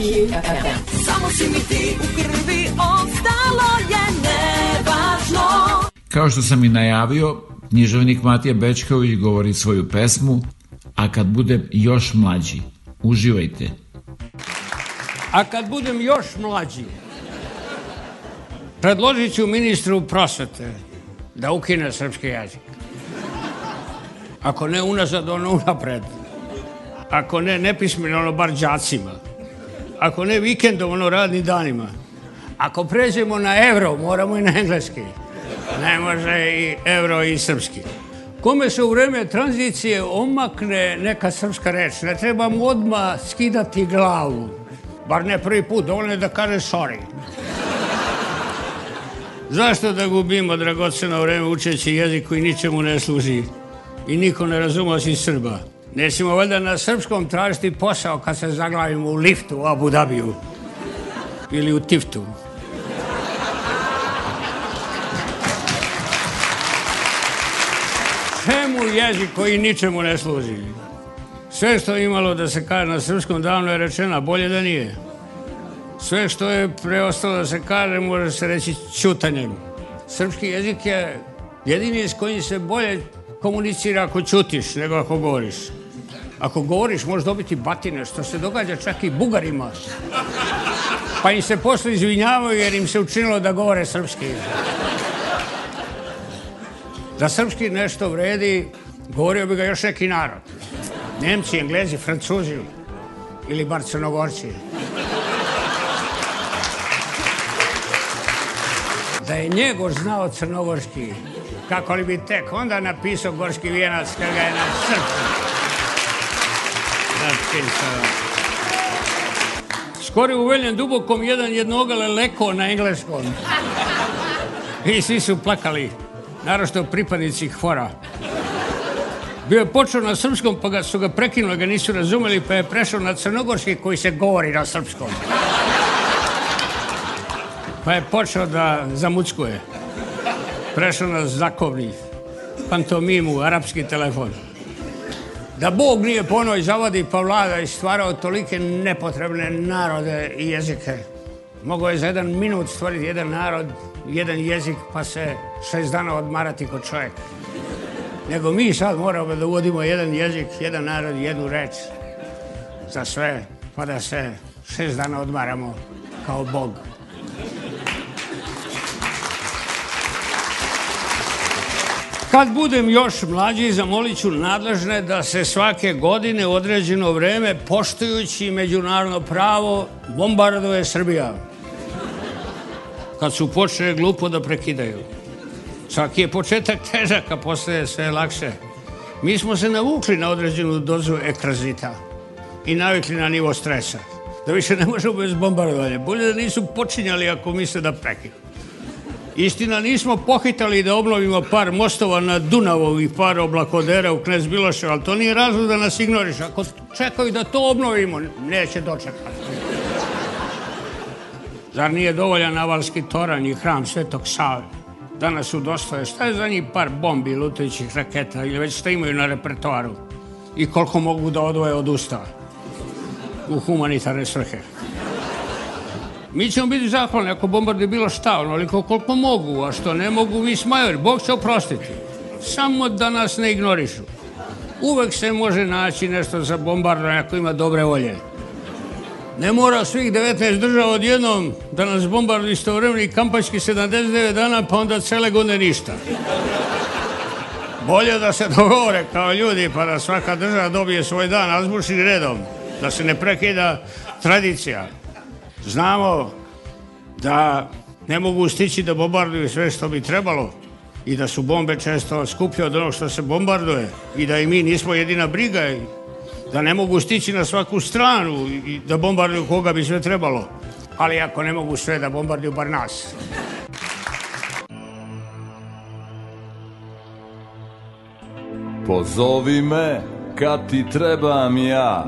Speaker 19: i FM. Samo si mi ti u krvi ostalo je nevažno. Kao što sam i najavio, književnik Matija Bečković govori svoju pesmu A kad budem još mlađi. Uživajte.
Speaker 34: A kad budem još mlađi, predložit ću ministru prosvete da ukine srpski jezik. Ako ne unazad, ono unapred. Ako ne nepismeno, ono bar džacima ako ne vikendom, ono radnim danima. Ako pređemo na evro, moramo i na engleski. Ne može i evro i srpski. Kome se u vreme tranzicije omakne neka srpska reč, ne treba mu odmah skidati glavu. Bar ne prvi put, dovoljno je da kaže sorry. Zašto da gubimo dragoceno vreme učeći jezik koji ničemu ne služi i niko ne razume osim Srba? Nećemo valjda na srpskom tražiti posao kad se zaglavimo u liftu u Abu Dhabiju ili u tiftu. Čemu jezik koji ničemu ne služi? Sve što je imalo da se kaže na srpskom davno je rečeno, bolje da nije. Sve što je preostalo da se kaže može se reći čutanjem. Srpski jezik je jedini s kojim se bolje komunicira ako čutiš nego ako govoriš. Ako govoriš, možeš dobiti batine, što se događa čak i bugarima. Pa im se posle izvinjavaju jer im se učinilo da govore srpski. Da srpski nešto vredi, govorio bi ga još neki narod. Nemci, Englezi, Francuzi ili bar Crnogorci. Da je njegov znao crnogorski, kako li bi tek onda napisao gorski vijenac kada ga je na srpski. Skori u veljem dubokom jedan jednogale leko na engleskom. I svi su plakali, naravno pripadnici hvora. Bio je počeo na srpskom, pa ga su ga prekinuli, ga nisu razumeli, pa je prešao na crnogorski koji se govori na srpskom. Pa je počeo da zamuckuje. Prešao na znakovni, pantomimu, arapski telefon. Da Bog nije po njoj zavodi pa vlada i stvarao tolike nepotrebne narode i jezike. Mogao je za jedan minut stvoriti jedan narod, jedan jezik, pa se šest dana odmarati kod čovjek. Nego mi sad moramo da uvodimo jedan jezik, jedan narod, jednu reč za sve, pa da se šest dana odmaramo kao Bog. Kad budem još mlađi, zamoliću nadležne da se svake godine u određeno vreme, poštujući međunarodno pravo, bombarduje Srbija. Kad su počeli glupo da prekidaju. Svaki je početak težak, a postaje sve lakše. Mi smo se navukli na određenu dozu ekrazita i navikli na nivo stresa. Da više ne možemo bez bombardovanja. Bolje da nisu počinjali ako misle da prekinu. Istina, nismo pohitali da obnovimo par mostova na Dunavu i par oblakodera u Knez Bilošu, ali to nije razlog da nas ignoriš. Ako čekaju da to obnovimo, neće dočekati. Zar nije dovoljan avalski toranj i hram Svetog Save? Danas su dostaje. Šta je za njih par bombi, lutećih raketa ili već šta imaju na repertoaru? I koliko mogu da odvoje od ustava? U humanitarne svrhe. Mi ćemo biti zahvalni ako bombardi bilo šta, onoliko koliko mogu, a što ne mogu, vi smajori, Bog će oprostiti. Samo da nas ne ignorišu. Uvek se može naći nešto za bombardovanje ako ima dobre volje. Ne mora svih 19 država odjednom da nas bombardi istovremeni kampački 79 dana, pa onda cele godine ništa. Bolje da se dogovore kao ljudi, pa da svaka država dobije svoj dan azbučnim redom, da se ne prekida tradicija. Znamo da ne mogu stići da bombarduju sve što bi trebalo i da su bombe često skuplje od onog što se bombarduje i da i mi nismo jedina briga i da ne mogu stići na svaku stranu i da bombarduju koga bi sve trebalo. Ali ako ne mogu sve da bombarduju, bar nas.
Speaker 35: Pozovi me kad ti trebam ja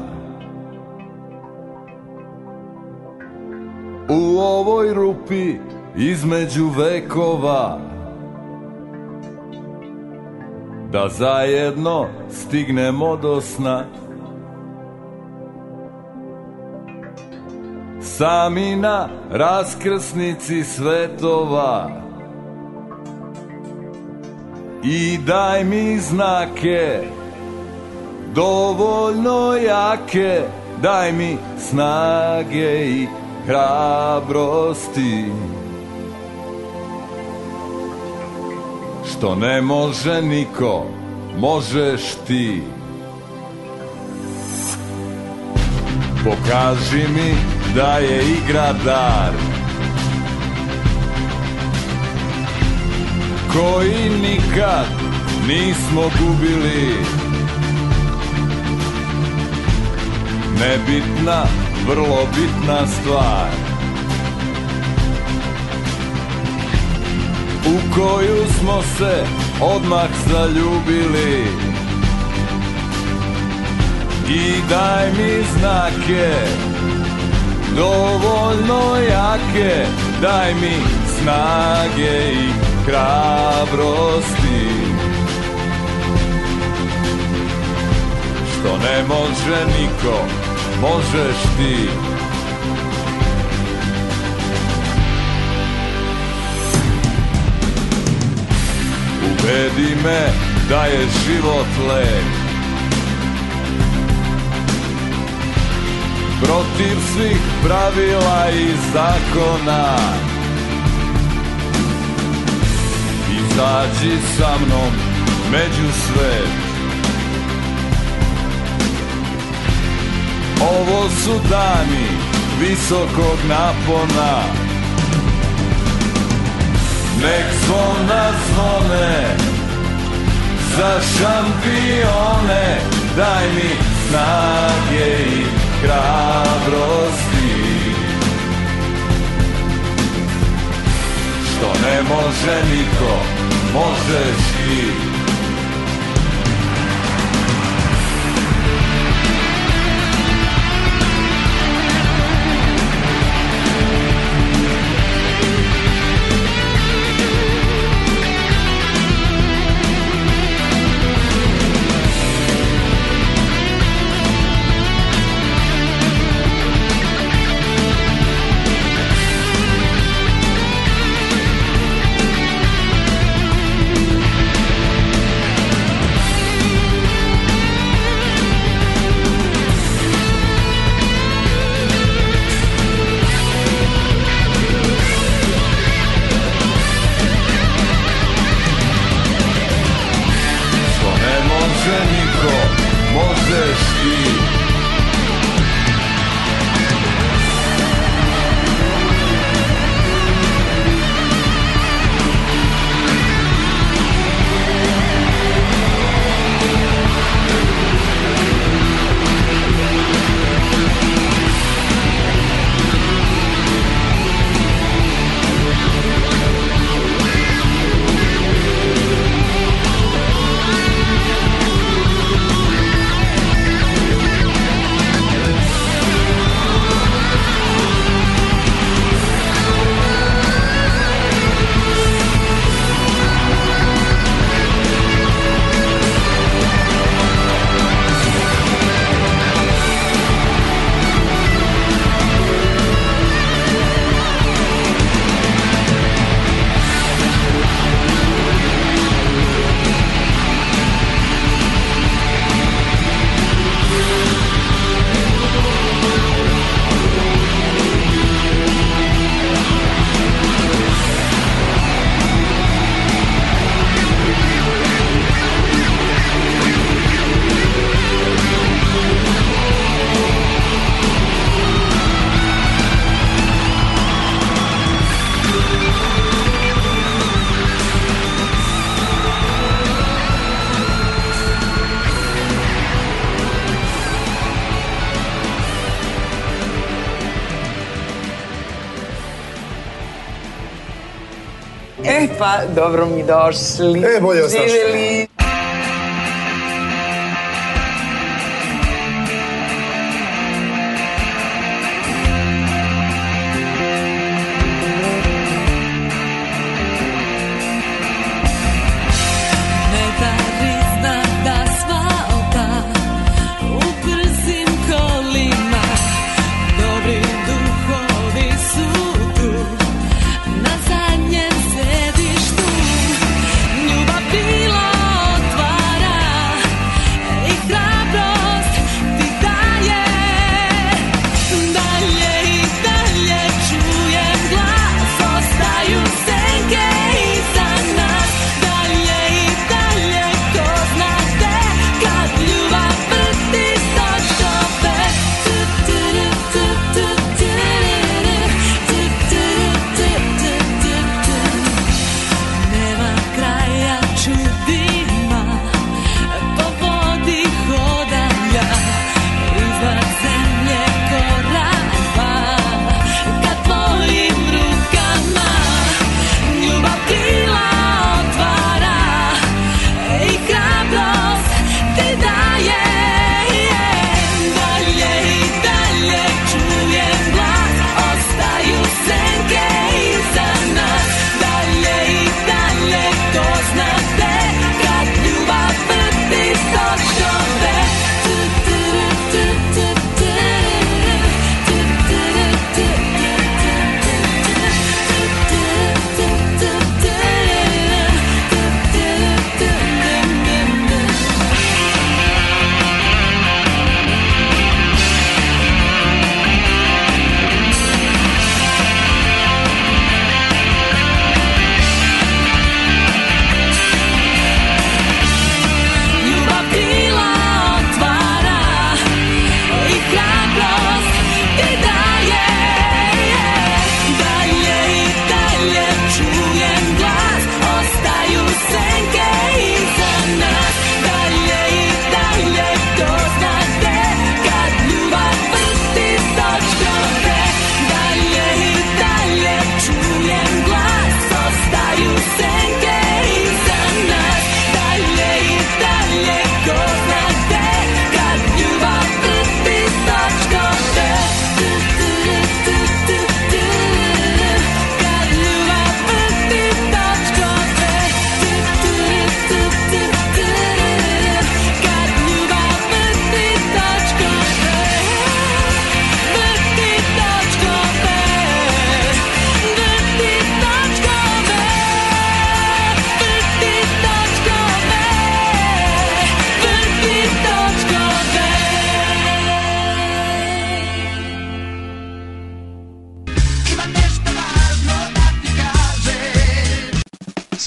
Speaker 36: u ovoj rupi između vekova Da zajedno stignemo do sna Sami na raskrsnici svetova I daj mi znake Dovoljno jake Daj mi snage i hrabrosti Što ne može niko, možeš ti Pokaži mi da je igra dar Koji nikad nismo gubili Nebitna vrlo bitna stvar U koju smo se odmah zaljubili I daj mi znake Dovoljno jake Daj mi snage i hrabrosti Što ne može niko Možeš ti. Ubedi me da je život lek. Protiv svih pravila i zakona. Izađi sa mnom među svet. Ovo su dani visokog napona Nek zvona zvone Za šampione Daj mi snage i hrabrosti Što ne može niko Možeš ti
Speaker 37: došli. E, bolje ostaš. Živeli.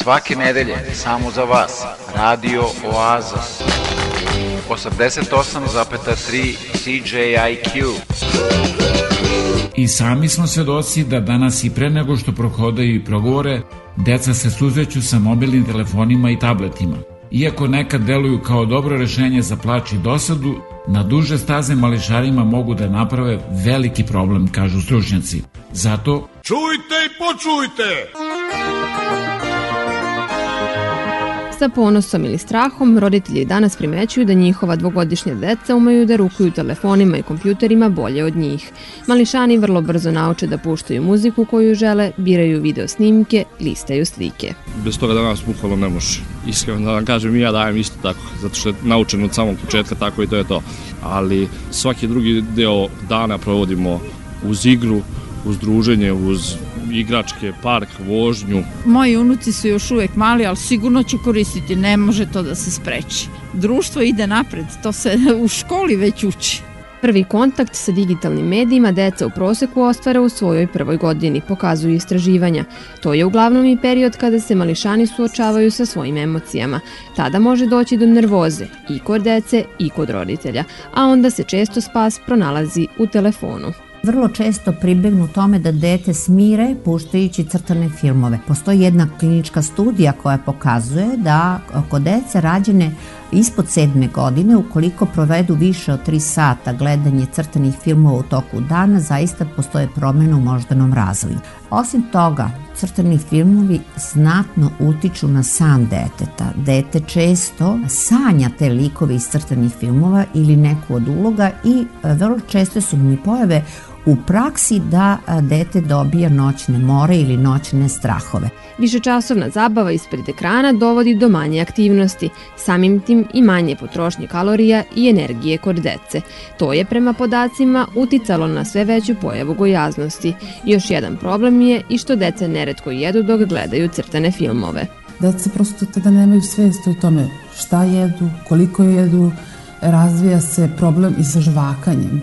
Speaker 38: Svake nedelje, samo za vas, Radio Oaza. 88,3 CJIQ.
Speaker 39: I sami smo svedoci da danas i pre nego što prohodaju i progovore, deca se suzeću sa mobilnim telefonima i tabletima. Iako nekad deluju kao dobro rešenje za plač i dosadu, na duže staze mališarima mogu da naprave veliki problem, kažu stručnjaci. Zato...
Speaker 40: Čujte i počujte!
Speaker 41: Sa ponosom ili strahom roditelji danas primećuju da njihova dvogodišnja deca umeju da rukuju telefonima i kompjuterima bolje od njih. Mališani vrlo brzo nauče da puštaju muziku koju žele, biraju video snimke, listaju slike.
Speaker 42: Bez toga danas bukvalno ne može. Iskreno da vam kažem ja dajem isto tako, zato što je naučen od samog početka tako i to je to. Ali svaki drugi deo dana provodimo uz igru, uz druženje, uz igračke, park, vožnju.
Speaker 43: Moji unuci su još uvek mali, ali sigurno će koristiti, ne može to da se spreči. Društvo ide napred, to se [LAUGHS] u školi već uči.
Speaker 41: Prvi kontakt sa digitalnim medijima deca u proseku ostvara u svojoj prvoj godini, pokazuju istraživanja. To je uglavnom i period kada se mališani suočavaju sa svojim emocijama. Tada može doći do nervoze i kod dece i kod roditelja, a onda se često spas pronalazi u telefonu
Speaker 44: vrlo često pribegnu tome da dete smire puštajući crtane filmove. Postoji jedna klinička studija koja pokazuje da kod dece rađene ispod sedme godine, ukoliko provedu više od 3 sata gledanje crtanih filmova u toku dana, zaista postoje promjene u moždanom razvoju. Osim toga, crtani filmovi znatno utiču na san deteta. Dete često sanja te likove iz crtanih filmova ili neku od uloga i e, vrlo česte su mi pojave u praksi da dete dobija noćne more ili noćne strahove.
Speaker 41: Višečasovna zabava ispred ekrana dovodi do manje aktivnosti, samim tim i manje potrošnje kalorija i energije kod dece. To je prema podacima uticalo na sve veću pojavu gojaznosti. Još jedan problem je i što deca neretko jedu dok gledaju crtane filmove.
Speaker 45: Deca prosto tada nemaju svest o tome šta jedu, koliko jedu, razvija se problem i sa žvakanjem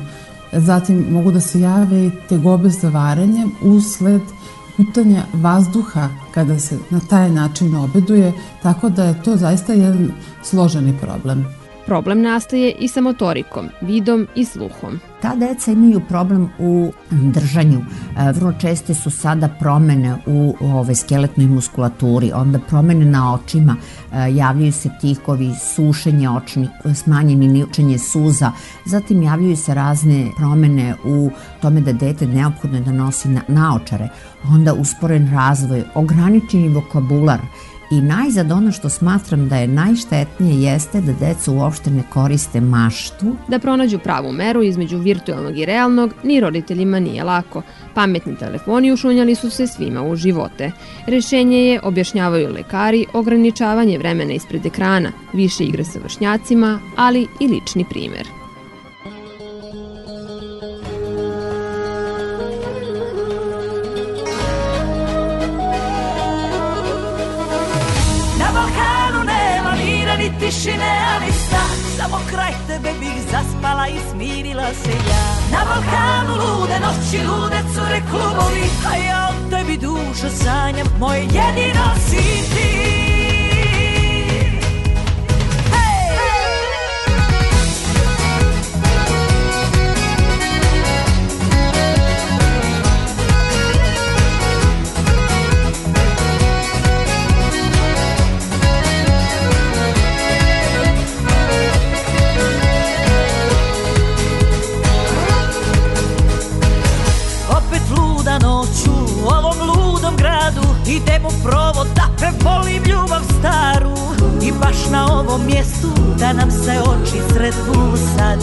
Speaker 45: Zatim mogu da se jave i tegobe za varenjem usled gutanja vazduha kada se na taj način obeduje, tako da je to zaista jedan složeni problem.
Speaker 41: Problem nastaje i sa motorikom, vidom i sluhom.
Speaker 44: Ta deca imaju problem u držanju. E, vrlo česte su sada promene u ove, skeletnoj muskulaturi, onda promene na očima, e, javljaju se tikovi, sušenje očni, smanjeni ničenje suza, zatim javljaju se razne promene u tome da dete neophodno je da nosi na, naočare, onda usporen razvoj, ograničeni vokabular, I najzad ono što smatram da je najštetnije jeste da deca uopšte ne koriste maštu.
Speaker 41: Da pronađu pravu meru između virtualnog i realnog ni roditeljima nije lako. Pametni telefoni ušunjali su se svima u živote. Rešenje je, objašnjavaju lekari, ograničavanje vremena ispred ekrana, više igre sa vršnjacima, ali i lični primer. rodila se ja Na Balkanu lude noći, lude cure klubovi A ja o tebi dušo sanjam, moje jedino si ti Idem u provod da volim ljubav staru I baš na ovom mjestu da nam se oči sretnu sad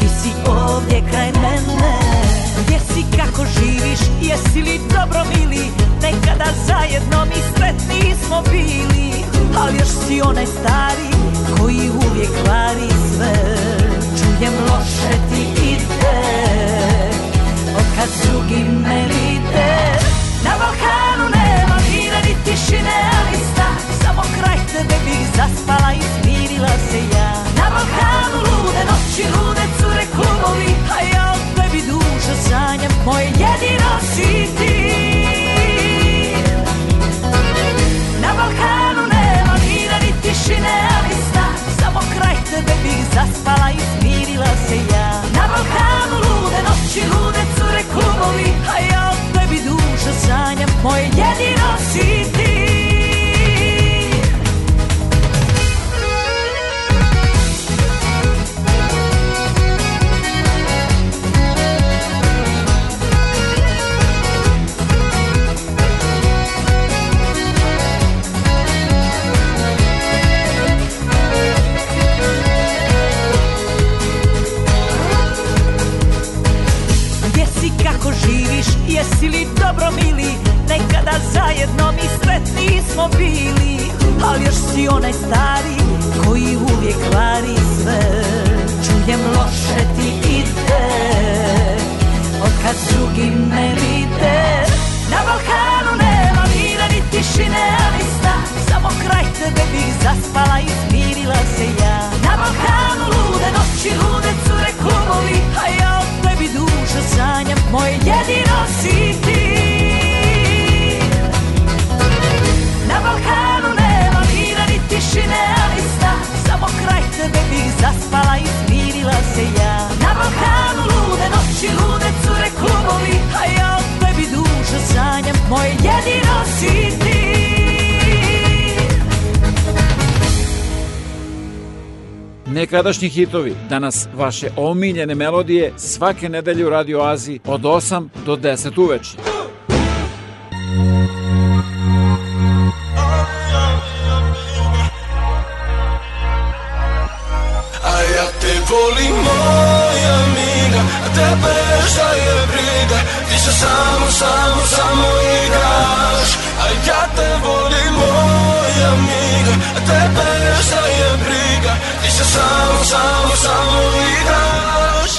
Speaker 41: Ti si ovdje kraj mene Gdje si, kako živiš, jesi li dobro mili Nekada zajedno mi sretni smo bili Ali još si onaj stari koji uvijek kvari sve Čujem loše ti ide Od kad drugi me vide Na Balkanu prašine lista Samo kraj tebe bih zaspala i smirila se ja Na Balkanu lude noći, lude cure klubovi A ja o tebi dušo sanjam, moje jedino si ti
Speaker 38: Na Balkanu nema mira ni tišine lista Samo kraj tebe bih zaspala i smirila se ja Na Balkanu lude noći, lude cure klubovi A ja o tebi dušo sanjam, moje jedino si ti dobro mili Nekada zajedno mi sretni smo bili Al još si onaj stari koji uvijek kvari sve Čujem loše ti ide Od kad drugi me vide Na Balkanu nema mira ni tišine ali sta Samo kraj tebe bih zaspala i smirila se ja Na Balkanu lude noći, lude cure klubovi, a što sanjam Moje jedino si ti Na Balkanu nema mira ni tišine ali sta Samo kraj tebe bih zaspala i smirila se ja Na Balkanu lude noći, lude cure klubovi A ja o tebi dušo sanjam Moje jedino si ti nekadašnji hitovi, danas vaše omiljene melodije svake nedelje u Radio Aziji od 8 do 10 uveče. A ja te volim moja mina, a tebe šta je briga, ti se samo, samo, samo igraš. A ja te volim moja mina, a tebe šta se samo, samo, samo igraš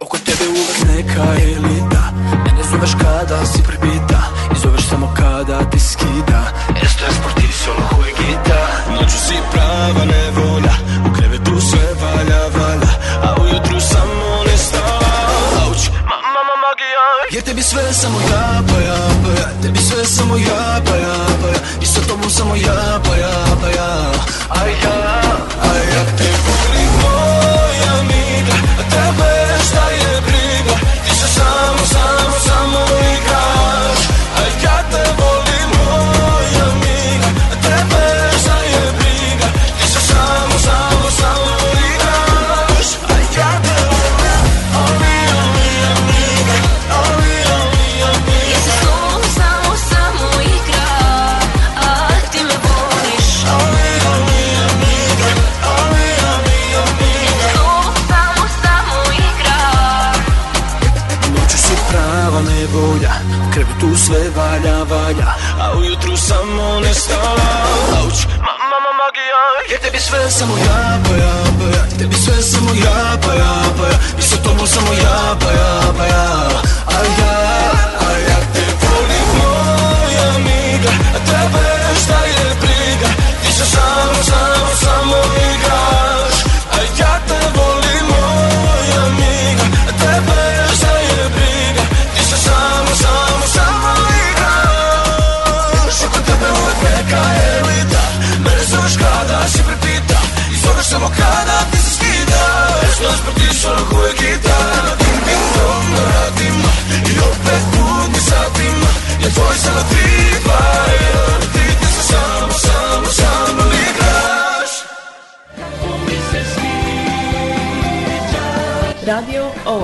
Speaker 38: Oko tebe uvek neka elita Mene zoveš kada si prebita I zoveš samo kada ti skida Esto je sportiv solo huegita Noću si prava nevolja U krevetu sve valja, valja A ujutru samo ne stava Auć, ma, ma, ma, magija Jer tebi sve samo ja, pa ja, pa ja Tebi sve samo ja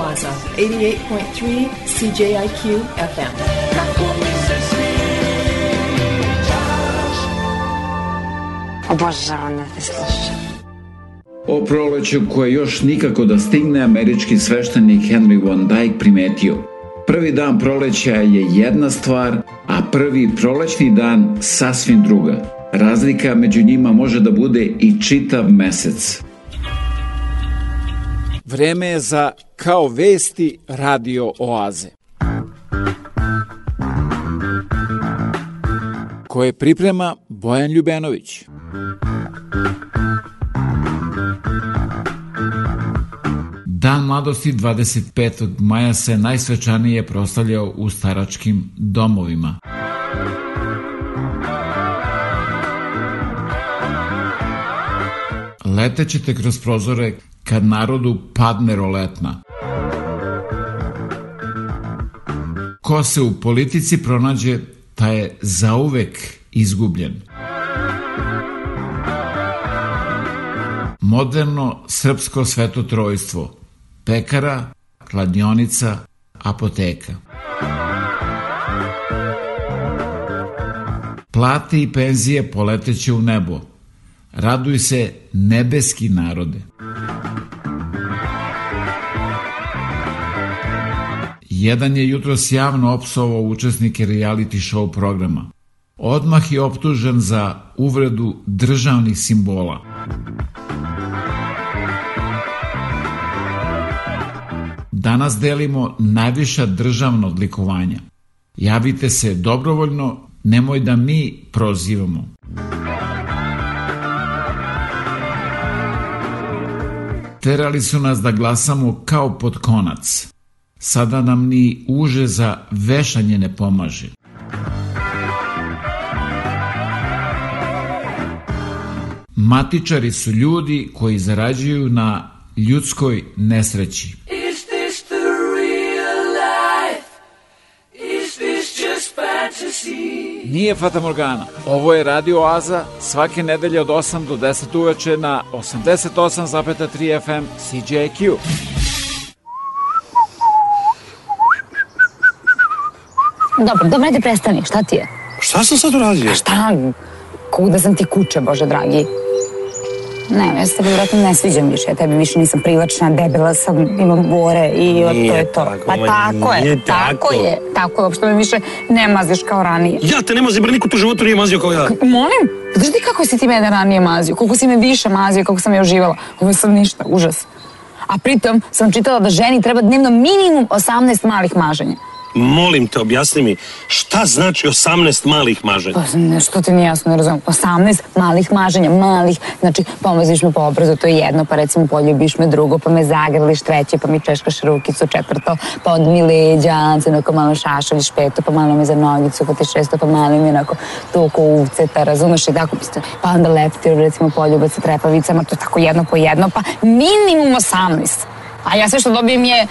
Speaker 46: Plaza, 88.3 CJIQ FM. Obožavam da te
Speaker 38: O proleću koje još nikako da stigne američki sveštenik Henry Van Dyke primetio. Prvi dan proleća je jedna stvar, a prvi prolećni dan sasvim druga. Razlika među njima može da bude i čitav mesec. Vreme je za Kao vesti radio oaze. Koje priprema Bojan Ljubenović. Dan mladosti 25. maja se najsvečanije proslavljao u staračkim domovima. Letećete kroz prozore kad narodu padne roletna. Ko se u politici pronađe, ta je zauvek izgubljen. Moderno srpsko svetotrojstvo, pekara, kladionica, apoteka. Plate i penzije poleteće u nebo. Raduj se nebeski narode. Jedan je jutros javno opsovao učesnike reality show programa. Odmah je optužen za uvredu državnih simbola. Danas delimo najviša državna odlikovanja. Javite se dobrovoljno, nemoj da mi prozivamo. Terali su nas da glasamo kao pod konac. Sada nam ni uže za vešanje ne pomaže. Matičari su ljudi koji zarađuju na ljudskoj nesreći. Is this the real life? Is this just fantasy? Nije Fata Morgana. Ovo je Radio Aza svake nedelje od 8 do 10 uveče na 88,3 FM CJQ.
Speaker 47: Dobro, dobro, ajde prestani, šta ti je?
Speaker 48: Šta sam sad uradio?
Speaker 47: šta? Kuda sam ti kuće, bože dragi. Ne, ja se tebi vjerojatno ne sviđam više. Ja tebi više nisam privlačna, debela sam, imam gore i nije to je to. Pa
Speaker 49: tako, pa tako je,
Speaker 47: tako. tako je. Tako je, uopšte me više ne maziš kao ranije.
Speaker 49: Ja te ne mazim, bar niko tu životu nije mazio kao ja.
Speaker 47: K molim? Pa znaš ti kako si ti mene ranije mazio? Koliko si me više mazio, kako sam ja uživala? Ovo sam ništa, užas. A pritom sam čitala da ženi treba dnevno minimum
Speaker 49: 18 malih maženja molim te, objasni mi, šta znači 18 malih maženja? Pa
Speaker 47: nešto ti nije jasno, ne razumijem. 18 malih maženja, malih, znači pomoziš me po obrazu, to je jedno, pa recimo poljubiš me drugo, pa me zagrliš treće, pa mi češkaš rukicu četvrto, pa od mi leđa, onako malo šašaljiš peto, pa malo mi za nogicu, pa ti šesto, pa malo mi onako toliko uvceta, pa razumeš i tako, pa onda leptir, recimo poljubac sa trepavicama, to je tako jedno po jedno, pa minimum 18. A ja sve što dobijem je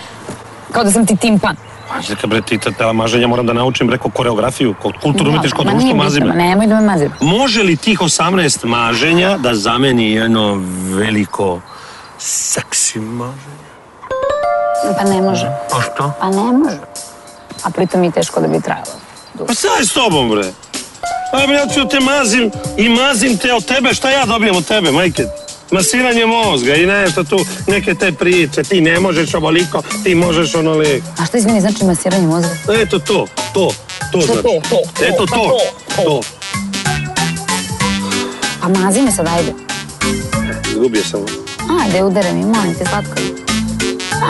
Speaker 49: kao da sam ti timpan. Pađe ka bre, ti ta maženja moram da naučim, reko, koreografiju, kulturno da, umetniško no, društvo
Speaker 47: mazime. Nemoj da me mazim.
Speaker 49: Može li tih 18 maženja da zameni jedno veliko seksi maženje?
Speaker 47: Pa ne
Speaker 49: može. Pa što?
Speaker 47: Pa ne
Speaker 49: može.
Speaker 47: A pritom i teško da bi
Speaker 49: trajalo. Pa šta je s tobom, bre? Ajme, ja ću te mazim i mazim te od tebe, šta ja dobijem od tebe, majke? masiranje mozga i nešto tu, neke te priče, ti ne možeš ovoliko, ti možeš onoliko.
Speaker 47: A što izmeni znači masiranje mozga?
Speaker 49: Eto to, to, to što znači. To, to, to, Eto pa to, to, to.
Speaker 47: Pa mazi me sad, ajde.
Speaker 49: Izgubio sam.
Speaker 47: Ajde, udere mi, molim te, slatko.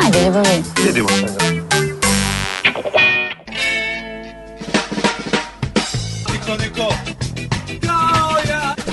Speaker 47: Ajde, ljubavi.
Speaker 49: Idemo sad. Niko,
Speaker 41: niko.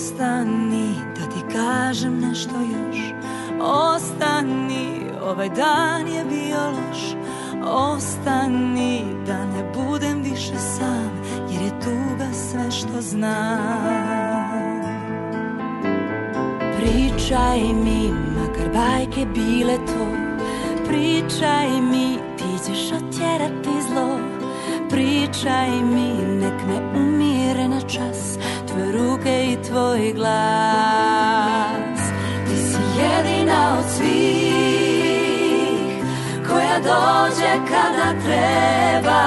Speaker 50: Ostani da ti kažem nešto još Ostani, ovaj dan je bio loš Ostani da ne budem više sam Jer je tuga sve što znam Pričaj mi, makar bajke bile to Pričaj mi, ti ćeš otjerati zlo Pričaj mi, nek me umire na čas tvoje ruke i tvoj glas Ti si jedina od svih koja dođe kada treba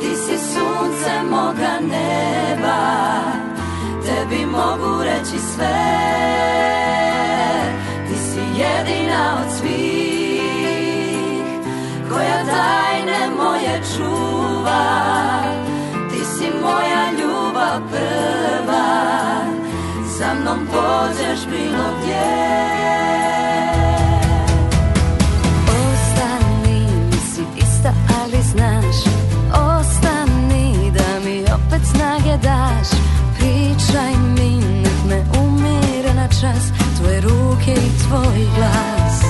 Speaker 50: Ti si sunce moga neba Tebi mogu reći sve Ti si jedina od svih koja tajne moje čuva prva Sa mnom pođeš bilo gdje Ostani, nisi ista ali znaš Ostani da mi opet snage daš Pričaj mi, nek me umire na čas Tvoje ruke i tvoj glas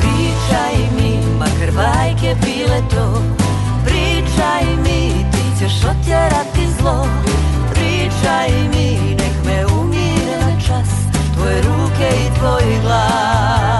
Speaker 50: Pričaj mi, makar bajke bile to Pričaj mi Srce što tjera ti zlo Pričaj mi, nek me umire na čas Tvoje ruke i tvoji glas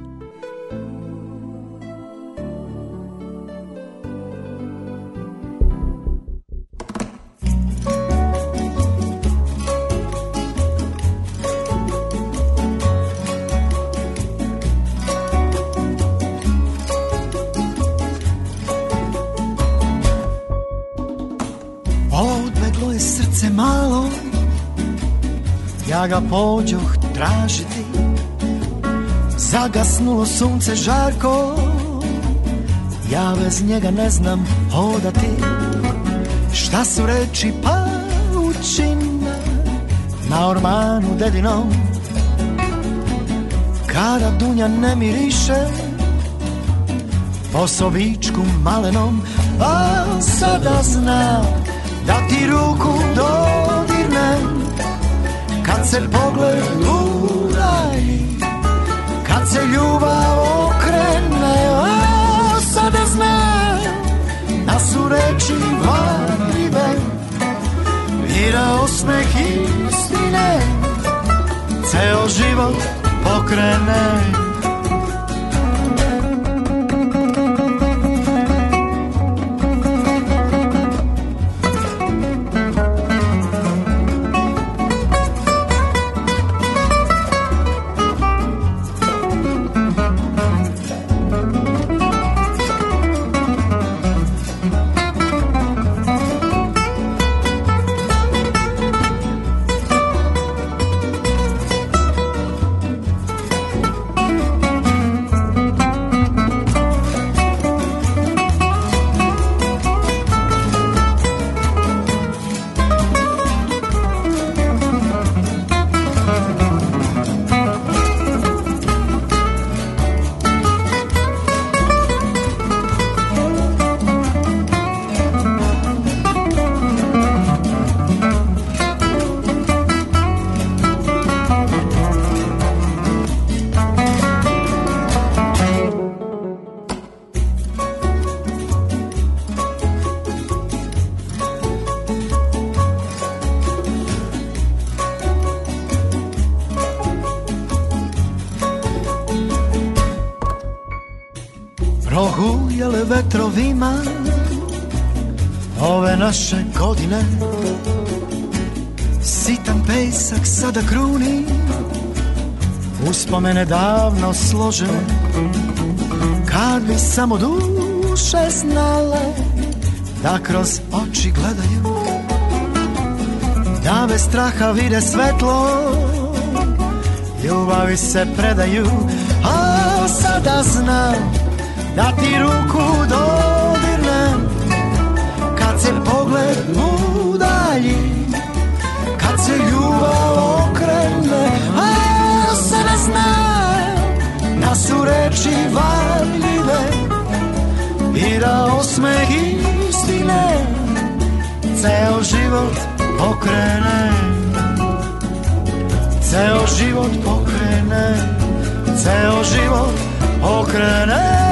Speaker 38: pođoh tražiti Zagasnulo sunce žarko Ja bez njega ne znam hodati Šta su reči pa učina Na ormanu dedinom Kada dunja ne miriše Po sobičku malenom A sada znam da ti ruku dođe Kad se pogled udalji Kad se ljubav okrene O, sada znam Da su reči varljive I da osmeh istine Ceo život pokrene
Speaker 51: naše godine Sitan pesak sada kruni Uspomene davno složene Kad bi samo duše znale Da kroz oči gledaju Da bez straha vide svetlo Ljubavi se predaju A sada znam Da ti ruku dođu pogled u dalji Kad se ljubav okrene A ja se ne zna Da su reči varljive I da osmeh istine Ceo život pokrene Ceo život pokrene Ceo život pokrene